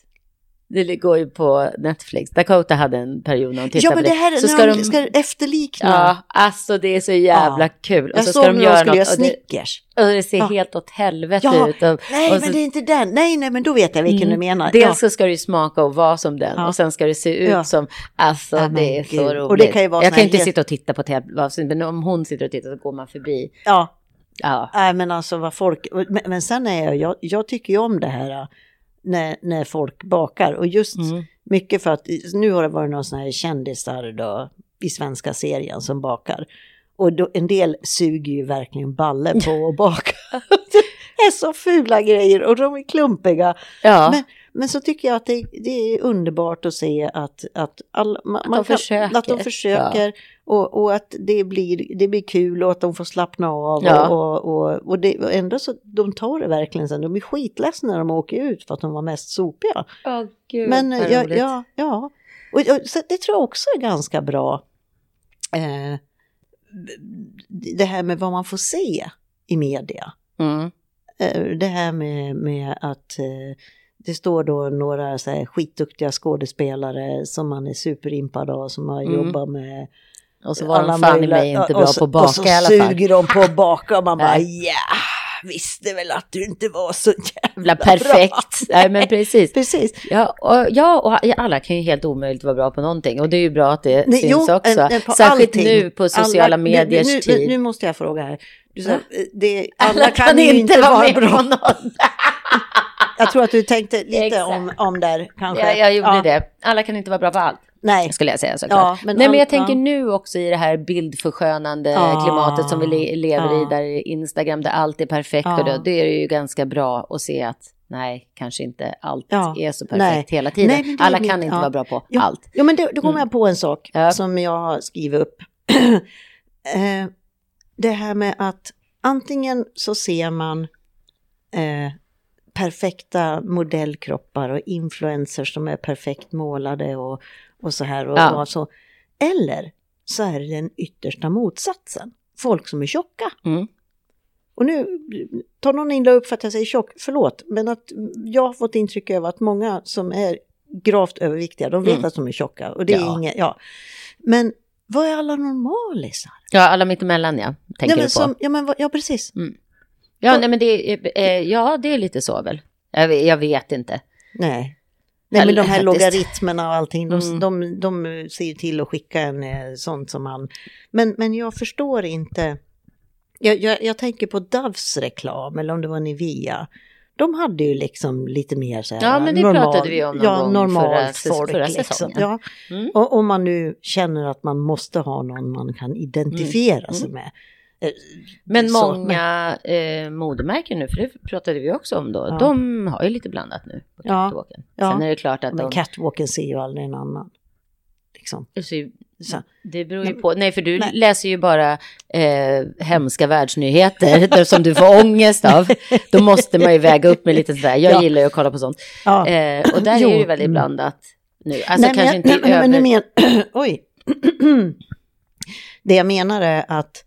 Det går ju på Netflix. Dakota hade en period när hon tittade Ja, men det här Så ska de, de... ska efterlikna. Ja, alltså det är så jävla kul. Och jag så såg ska de när göra de skulle något göra och det, Snickers. och det ser Ja. helt åt helvete Ja, ut. Och, Nej, och men så- det är inte den. Nej, nej, men då vet jag vilken Mm. du menar. Dels så ska det ju smaka och vara som den Ja. och sen ska det se ut Ja. som, alltså Ja, men det är gud. så Och roligt. det kan ju vara jag kan inte här- sitta och titta på ett helt avsnitt, men om hon sitter och tittar så går man förbi. ja. Ja, Nej, men alltså vad folk... Men, men sen är jag, jag, jag tycker ju om det här när, när folk bakar. Och just Mm. mycket för att nu har det varit någon sån här kändisar då. i svenska serien som bakar. Och då, en del suger ju verkligen balle på att baka. det är så fula grejer och de är klumpiga. Ja. Men, men så tycker jag att det, det är underbart att se att, att, all, man, Att de man kan- försöker. att de försöker och, och att det blir, det blir kul och att de får slappna av. Ja. Och, och, och, det, och ändå så de tar det verkligen sen. De blir skitledsna när de åker ut för att de var mest sopiga. Åh, gud, Men vad ja, ja, ja. Och, och, så det tror jag också är ganska bra. Eh, det här med vad man får se i media. Mm. Eh, det här med, med att eh, det står då några så här, skitduktiga skådespelare som man är superimpad av som har Mm. jobbat med Och så var de alla fan i mig inte och bra så- på att baka Och så i alla fall. suger de på att baka och man bara ja, visste väl att du inte var så jävla Jävla bra. perfekt. Nej men precis. Precis. Ja och, ja, och alla kan ju helt omöjligt vara bra på någonting och det är ju bra att det Nej, syns jo, också. en- en Särskilt allting. nu på sociala Alla- mediers nu, nu, tid. Nu måste jag fråga här. Du sa, eh, det, alla, kan, ju inte vara bra. på något. Jag tror att du tänkte lite om, om där kanske. Ja, jag gjorde Ja, det. Alla kan inte vara bra på allt, Nej, skulle jag säga såklart. Ja, men Nej, men jag tänker ja. nu också i det här bildförskönande Ja. klimatet som vi le- lever Ja. i, där Instagram, där allt är perfekt. Ja. Och då, det är ju ganska bra att se att nej, kanske inte allt Ja. är så perfekt Nej. hela tiden. Nej, Alla mitt- kan inte ja. vara bra på Jo, allt. Jo, men då, då kommer Mm. jag på en sak Ja. som jag har skrivit upp. eh, det här med att antingen så ser man eh, perfekta modellkroppar och influencers som är perfekt målade och, och så här. Och, Ja. och så. Eller så är det den yttersta motsatsen. Folk som är tjocka. Mm. Och nu tar någon illa upp för att jag säger tjock, förlåt, men att jag har fått intryck av att många som är gravt överviktiga, de vet Mm. att de är tjocka och det är Ja. inget, ja. Men vad är alla normalisar? Ja, alla mittemellan ja, tänker ja, men du på. som, ja, men ja, precis. Ja, nej, men det, är- eh, ja, det är lite så väl. Jag, vet- jag vet inte. Nej. Nej, men de här logaritmerna och allting, de, Mm. de, de ser ju till att skicka en eh, sånt som man... Men, men jag förstår inte... Jag, jag, jag tänker på Doves reklam, eller om det var Nivea. De hade ju liksom lite mer så här... Ja, men det pratade vi om någon ja, gång normalt förra folk. förra liksom. säsongen. Ja. Mm. Och om man nu känner att man måste ha någon man kan identifiera Mm. sig med. Eh, Men så, många eh, modemärken nu, för det pratade vi också om då, Ja. de har ju lite blandat nu på catwalken. Ja. Sen är det klart att Men de... catwalken ser ju aldrig en annan. Liksom. Så, det beror ju Nej, på. Nej, för du nej. läser ju bara eh, hemska världsnyheter som du får ångest av. Då måste man ju väga upp med lite sådär. Jag Ja. gillar ju att kolla på sånt. Ja. Eh, och där Jo. är det ju väldigt Mm. blandat nu. Alltså nej, kanske men, inte nej, över... men men, Oj. det jag menar är att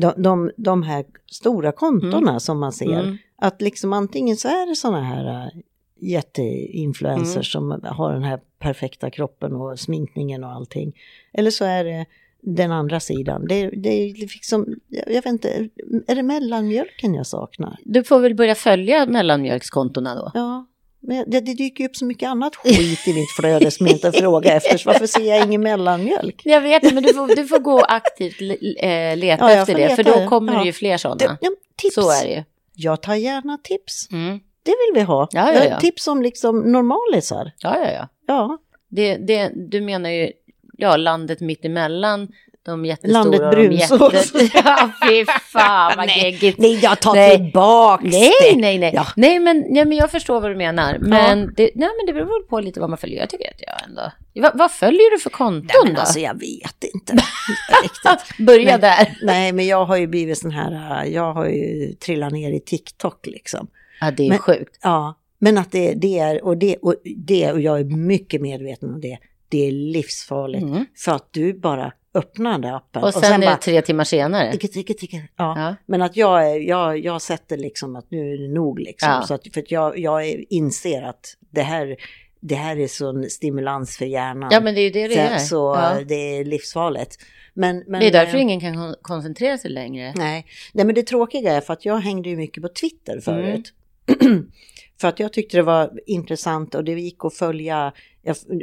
de, de, de här stora kontona som man ser, Mm. att liksom antingen så är det sådana här äh, jätteinfluencers som har den här perfekta kroppen och sminkningen och allting. Eller så är det den andra sidan. Det, det är liksom, jag vet inte, är det mellanmjölken jag saknar? Du får väl börja följa mellanmjölkskontona då. Ja, men det, det dyker ju upp så mycket annat skit i mitt flöde som jag inte frågar efter. Så varför ser jag ingen mellanmjölk? Jag vet inte, men du får, du får gå aktivt eh, leta Ja, efter det, för då kommer ja. det ju fler sådana. ja, tips. Så är det ju. Jag tar gärna tips. Mm. Det vill vi ha. Ja, ja, ja. Tips om liksom normalisar. Ja, ja, ja. Ja, Det, det, du menar ju, ja, landet mitt emellan, de jättestora Landet brunsås. jätte... Ja, fy fan vad Nej, geggigt. nej jag tar Nej. tillbaks Nej, det. nej, nej. Ja. Nej, men, nej, men jag förstår vad du menar. Men, det, nej, men det beror på lite vad man följer. Jag tycker att jag ändå... Va, vad följer du för konton Nej, men då? alltså jag vet inte riktigt. Börja men- där. Nej, men jag har ju blivit sån här, jag har ju trillat ner i TikTok liksom. Ja, det är Men- sjukt. Ja, men att det, det är, och det, och det, och jag är mycket medveten om det, det är livsfarligt. Mm. För att du bara öppnar den där appen. Och sen, är det tre timmar senare. ticka, ticka, ticka. Ja. Ja. Men att jag, är, jag, jag sätter liksom att nu är det nog liksom. Ja. Så att, för att jag, jag inser att det här, det här är sån stimulans för hjärnan. Ja, men det är ju det det så, är. så ja. det är livsfarligt. Men, men, Det är därför eh, ingen kan kon- koncentrera sig längre. Nej. Nej, men det tråkiga är för att jag hängde ju mycket på Twitter förut. för att jag tyckte det var intressant och det gick att följa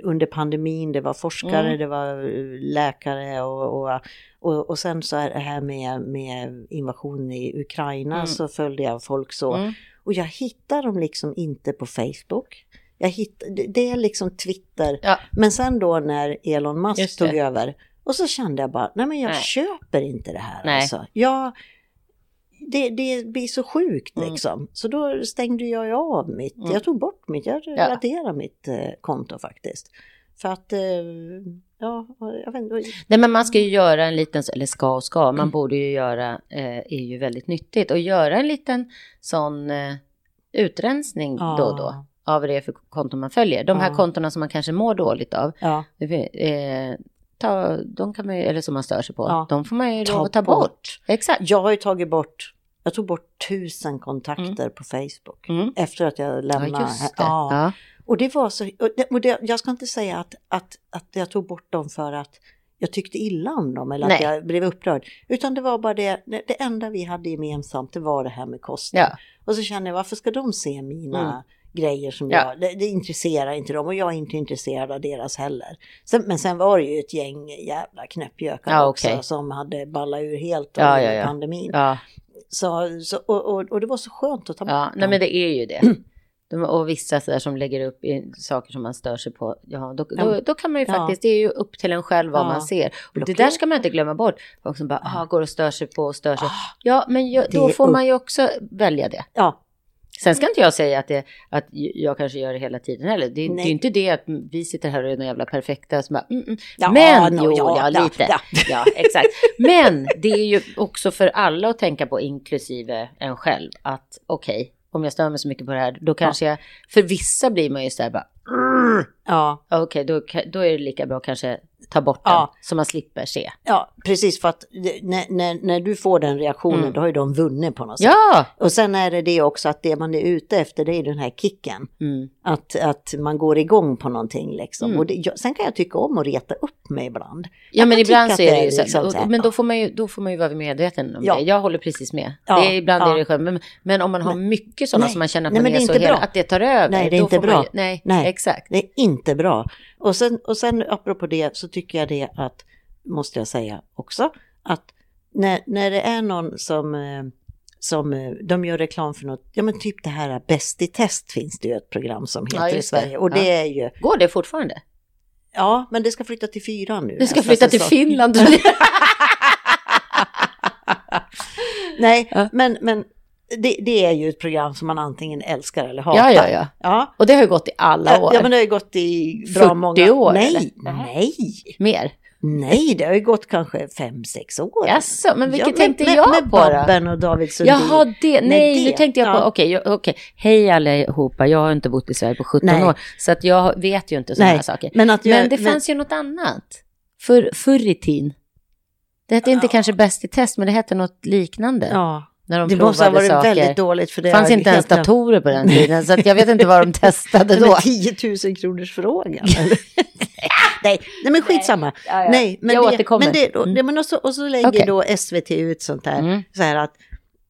under pandemin. Det var forskare, Mm. det var eh, läkare och, och, och, och sen så är det här med, med invasionen i Ukraina Mm. så följde jag folk så. Mm. Och jag hittar dem liksom inte på Facebook. Jag hitt, det- är liksom Twitter. Ja. Men sen då när Elon Musk tog över, Och så kände jag bara, nej men jag Nej. köper inte det här Nej. alltså. Jag, det, det blir så sjukt Mm. liksom. Så då stängde jag av mitt, Mm. jag tog bort mitt, jag Ja. raderade mitt eh, konto faktiskt. För att, eh, ja, jag vet inte. Nej, men man ska ju göra en liten, eller ska och ska, Mm. man borde ju göra, eh, är ju väldigt nyttigt. Och göra en liten sån eh, utrensning Ja. då och då av det för konton man följer. De här Ja. kontona som man kanske mår dåligt av, Ja, eh, ta, de kan man ju, eller som man stör sig på, Ja. de får man ju Ta lov att ta bort. bort. Exakt. jag har ju tagit bort, jag tog bort tusen kontakter på Facebook. Mm. Efter att jag Ja, lämnade. just det. Ja. Ja. Och det var så, och det, och det, jag ska inte säga att, att, att jag tog bort dem för att jag tyckte illa om dem eller att Nej. jag blev upprörd. Utan det var bara det, det, det enda vi hade gemensamt, det var det här med kosten. Ja. Och så kände jag, varför ska de se mina Mm. Grejer som Ja. jag, det, det intresserar inte dem och jag är inte intresserad av deras heller. Sen, men sen var det ju ett gäng jävla knäppjökar Ja, också som hade ballat ur helt under ja, ja. pandemin. Så, så, och, och, och det var så skönt att ta bort ja. dem. Nej, men det är ju det. De, och vissa så där som lägger upp saker som man stör sig på, ja, då, då, då kan man ju faktiskt, det är ju upp till en själv vad man ser. Och det där ska man inte glömma bort. Folk som bara, ah, går och stör sig på och stör sig. Ah, Ja, men jag, då får upp- man ju också välja det. Ja, Sen ska inte jag säga att, det, att jag kanske gör det hela tiden heller. Det, det är ju inte det att vi sitter här och är några jävla perfekta som bara, mm, mm. Ja, Men, no, jo, ja, ja, lite. ja. Ja, exakt. Men det är ju också för alla att tänka på, inklusive en själv, att okej, om jag stör mig så mycket på det här, då kanske jag, för vissa blir man ju så här bara, ja. okej, då, ka- då är det lika bra kanske ta bort den, Ja. så man slipper se. Ja, precis för att när, när, när du får den reaktionen Mm. då har ju de vunnit på något sätt. Ja! Och sen är det det också att det man är ute efter det är den här kicken. Mm. Att, att man går igång på någonting liksom. Mm. Och det, jag, sen kan jag tycka om att reta upp mig ibland. Ja men ibland så att är det ju så, liksom så här, och- men då får, man ju, då får man ju vara medveten om Ja. det. Jag håller precis med. Ja, Det är, ibland ja. är det skönt, men, men om man har mycket sådana nej, som man känner att nej, man men är, det är så hela, bra. att det tar över. Nej, det är då inte man bra. ju- nej, Nej. exakt. Det är inte bra. Och sen, och sen apropå det så tycker jag det att, måste jag säga också, att när, när det är någon som, eh, som eh, de gör reklam för något, ja men typ det här Bäst i test finns det ju ett program som Ja, heter i just det. Sverige. Och Ja. det är ju, Går det fortfarande? ja men det ska flytta till fyran nu. Du ska flytta till säsong. Finland. Nej, Ja. men, men det, det är ju ett program som man antingen älskar eller hatar. ja, ja, ja. Ja, Och det har ju gått i alla år. ja men det har ju gått i bra 40 många år, Nej, eller? nej, Mer. nej, det har ju gått kanske fem, sex år. Jaså, men vilket Ja, tänkte med, jag med på då? Babben och David Sundin. Jaha, det, nej, det, nu tänkte jag på, ja. okej, okej, hej allihopa, jag har inte bott i Sverige på 17 Nej. år, så att jag vet ju inte sådana Nej, här saker. Men, att jag, Men det fanns ju något annat. För, förr i tiden. Det hette inte Ja. kanske Bäst i test, men det hette något liknande. Ja, När de det måste ha varit saker. väldigt dåligt för det fanns inte ens datorer på den tiden, så jag vet inte vad de testade då. Men 10 000 kronors frågan. nej, nej, men skitsamma. Ja, ja. Nej, men jag det, återkommer. men det, Mm. det, men och, så, och så lägger Okej. då SVT ut sånt här, Mm. så här att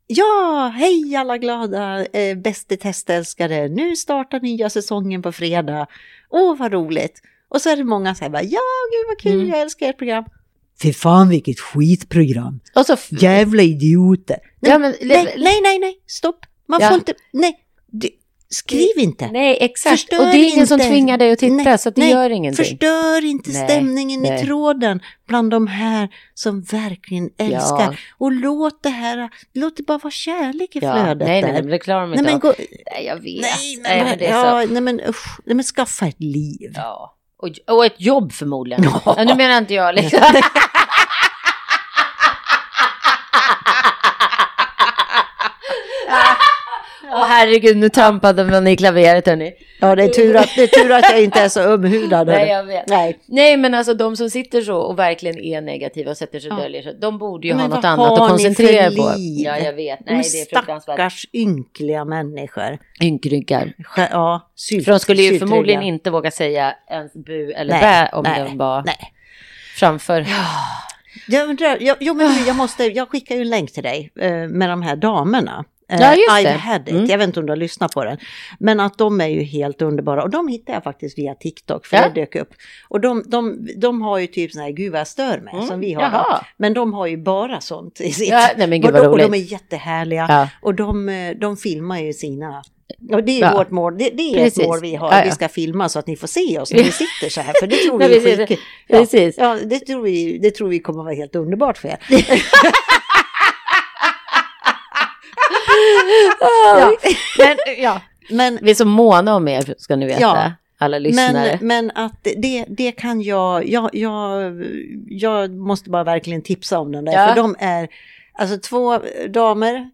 Ja, hej alla glada eh, Bäst i testälskare. Nu startar nya säsongen på fredag. Åh, vad roligt. Och så är det många här, bara, ja, gud vad kul, Mm. jag älskar ert program. Fy fan vilket skitprogram. Och så... Jävla idioter. Nej, Ja, men, nej, nej, nej, nej, stopp. Man Ja. får inte, nej, du, skriv inte. Nej, exakt. Förstör och det är ingen som inte. tvingar dig att titta, Nej, så det nej, gör ingenting. Förstör inte Nej, stämningen nej. i tråden bland de här som verkligen älskar. Ja. Och låt det här, låt det bara vara kärlek i Ja, flödet nej, nej, nej, men det klarar de nej, inte men av. gå, Nej, jag vet. nej, Nej, men, men det är så. ja, nej, men, usch, nej, men skaffa ett liv. Ja. Och, och ett jobb förmodligen. Ja. Ja. nu menar inte jag liksom. Åh herregud, nu trampade man i klaveret hörni. Ja, det är tur att, det är tur att jag inte är så ömhudad. Nej, jag vet. Nej. Nej, men alltså de som sitter så och verkligen är negativa och sätter sig och Ja. döljer sig, de borde ju Men ha något annat att koncentrera för på. Ja, jag vet. Nej, det är fruktansvärt. stackars ynkliga människor. Ynkryggar. Ja, sylt, För de skulle ju syltrygga. förmodligen inte våga säga ens bu eller Nej, bä om nej, de var Nej. framför. Jag, undrar, jag, jo, men jag, måste, jag skickar ju en länk till dig eh, med de här damerna. Eh, Ja, just I've det. had it. Mm. Jag vet inte om du har lyssnat på den. Men att de är ju helt underbara. Och de hittade jag faktiskt via TikTok, för Ja. det dök upp. Och de, de, de har ju typ sån här, gud vad jag stör mig, Mm, som vi har. jaha. Men de har ju bara sånt i sitt. Ja, nej men gud och, de, och de är jättehärliga. Ja. Och de, eh, de filmar ju sina Ja, det är Ja. vårt mål. Det, det är Precis. ett mål vi har. Ja, ja. Vi ska filma så att ni får se oss när vi sitter så här. För det tror vi är skitkul. Ja, Precis. ja, det, tror vi, det tror vi kommer vara helt underbart för er. Ja. Men, ja. Men, Vi är så måna om er, ska ni veta. Ja. Alla lyssnare. men, men att det, det kan jag, jag, jag, jag måste bara verkligen tipsa om den där. Ja. För de är, alltså två damer,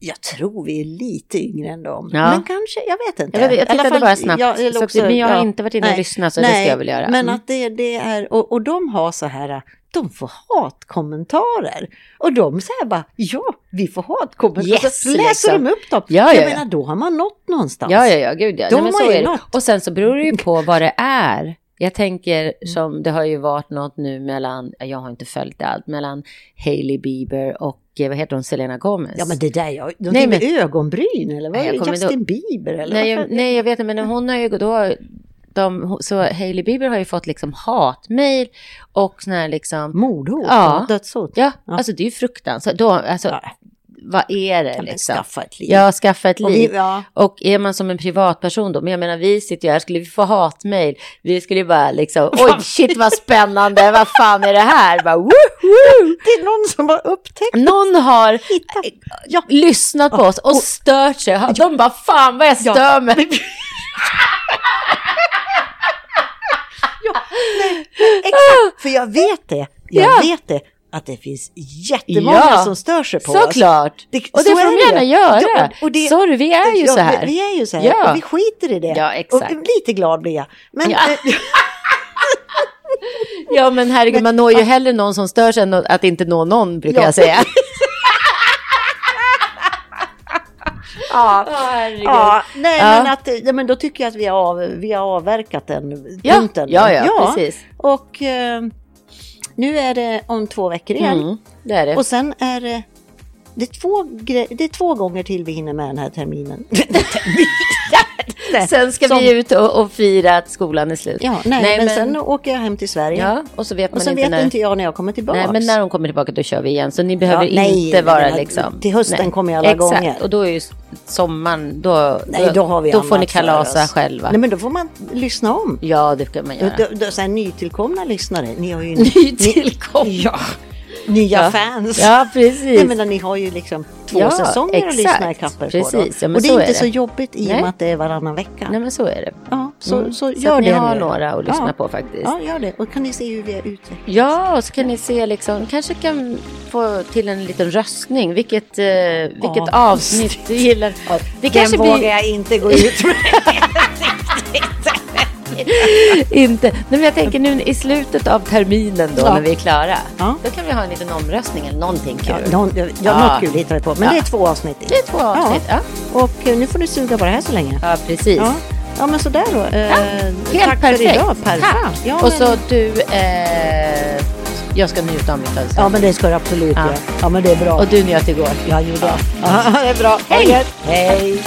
jag tror vi är lite yngre än dem. Ja. Men kanske, jag vet inte. Jag, vet, jag tittade fall- bara snabbt. ja, eller så, också- men jag har ja. inte varit inne och Nej. lyssnat, så det ska jag väl göra. Men Mm. att det, det är, och, och de har så här, de får hatkommentarer. Och de säger bara, ja, vi får hatkommentarer. Yes, så läser liksom. de upp dem. Ja, ja, jag ja. menar, då har man nått någonstans. Ja, ja, ja, gud ja. Nej, men så är det. något. Och sen så beror det ju på vad det är. Jag tänker Mm. som det har ju varit något nu mellan, jag har inte följt allt, mellan Hailey Bieber och eh, vad heter hon, Selena Gomez. Ja men det där, jag, de Nej, men- ögonbryn eller vad Nej, jag är det? Justin Bieber eller nej, jag, nej, jag vet inte, men hon har ju då, de, så Hailey Bieber har ju fått liksom hatmejl och sån här liksom, Mordhot, Ja. dödshot. ja, Ja. alltså det är ju fruktansvärt. Då, alltså, Ja. vad är det liksom? skaffa ett liv. Ja, skaffa ett Och liv. vi, ja. Och är man som en privatperson då, men jag menar vi sitter ju här, skulle vi få hatmejl, vi skulle ju bara liksom, oj shit vad spännande, vad fan är det här? Bara, woo, woo. Det är någon som har upptäckt Någon har hittat. Ja. lyssnat på oss och stört sig, de bara fan vad jag Ja. stör mig. Exakt, för jag vet det. Jag Ja. vet det. Att det finns jättemånga Ja. som stör sig på oss. Såklart. Det- och det så får de det. gärna göra. Ja, och- det- Sorry, vi är ju Ja, så här. Vi, vi är ju så här. Ja. Och vi skiter i det. Ja, exakt. Och lite glad blir jag. Men Ja. eh, Ja, men herregud, man når ju hellre någon som stör sig än att inte nå någon, brukar Ja. jag säga. ja. herregud. Ja, nej Ja. men, att, ja, men då tycker jag att vi har, av, vi har avverkat den Ja, punkten. ja, ja, precis. Och eh, nu är det om två veckor igen. Mm, det är det. Och sen är det, det, är två det är två gånger till vi hinner med den här terminen. Sen ska Som- vi ut och, och fira att skolan är slut. Ja, nej, men, sen åker jag hem till Sverige. Ja, och så vet och sen inte vet när... inte jag när jag kommer tillbaka. Nej, men när de kommer tillbaka då kör vi igen. Så ni behöver Ja, nej, inte vara men liksom... till hösten nej. kommer jag alla Exakt. gånger. och då är ju sommaren, då, Nej, då har vi då får ni kalasa själva. Nej, men då får man lyssna om. Ja, det kan man göra. Då, då, så här, nytillkomna lyssnare, ni har ju Nytillkomna. Ni, ja, nya Ja. fans. Ja, precis. Jag menar, ni har ju liksom två Ja, säsonger att exakt. lyssna i kapper på. Precis, Då. ja, och det är är inte det. så jobbigt i och med att det är varannan vecka. Nej, men så är det. Ja, så, Mm. så Så gör att ni det har nu. några att lyssna Ja. på faktiskt. Ja, gör det. Och kan ni se hur vi är utvecklat. Ja, och så kan ni se liksom, kanske kan få till en liten röstning. Vilket, eh, vilket Ja. avsnitt du gillar. Det kanske Den vågar blir jag inte gå ut med. inte. Nej, men jag tänker nu i slutet av terminen då Ja. när vi är klara. Ja. Då kan vi ha en liten omröstning eller någonting kul. Ja, någon, ja, Ja. Något kul hittar vi på. Men det är två avsnitt. Det är två avsnitt. Ja, Och eh, nu får ni suga på det här så länge. ja precis. Ja, men sådär då. Eh, Helt tack perfekt. för idag. Perfekt. Ja, och så du, eh, jag ska njuta av mitt födelsedag. ja, men det ska du absolut Ja. Ja, men det är bra. Och du njöt igår. jag gjorde. Ja, det är bra. Hej. Hej.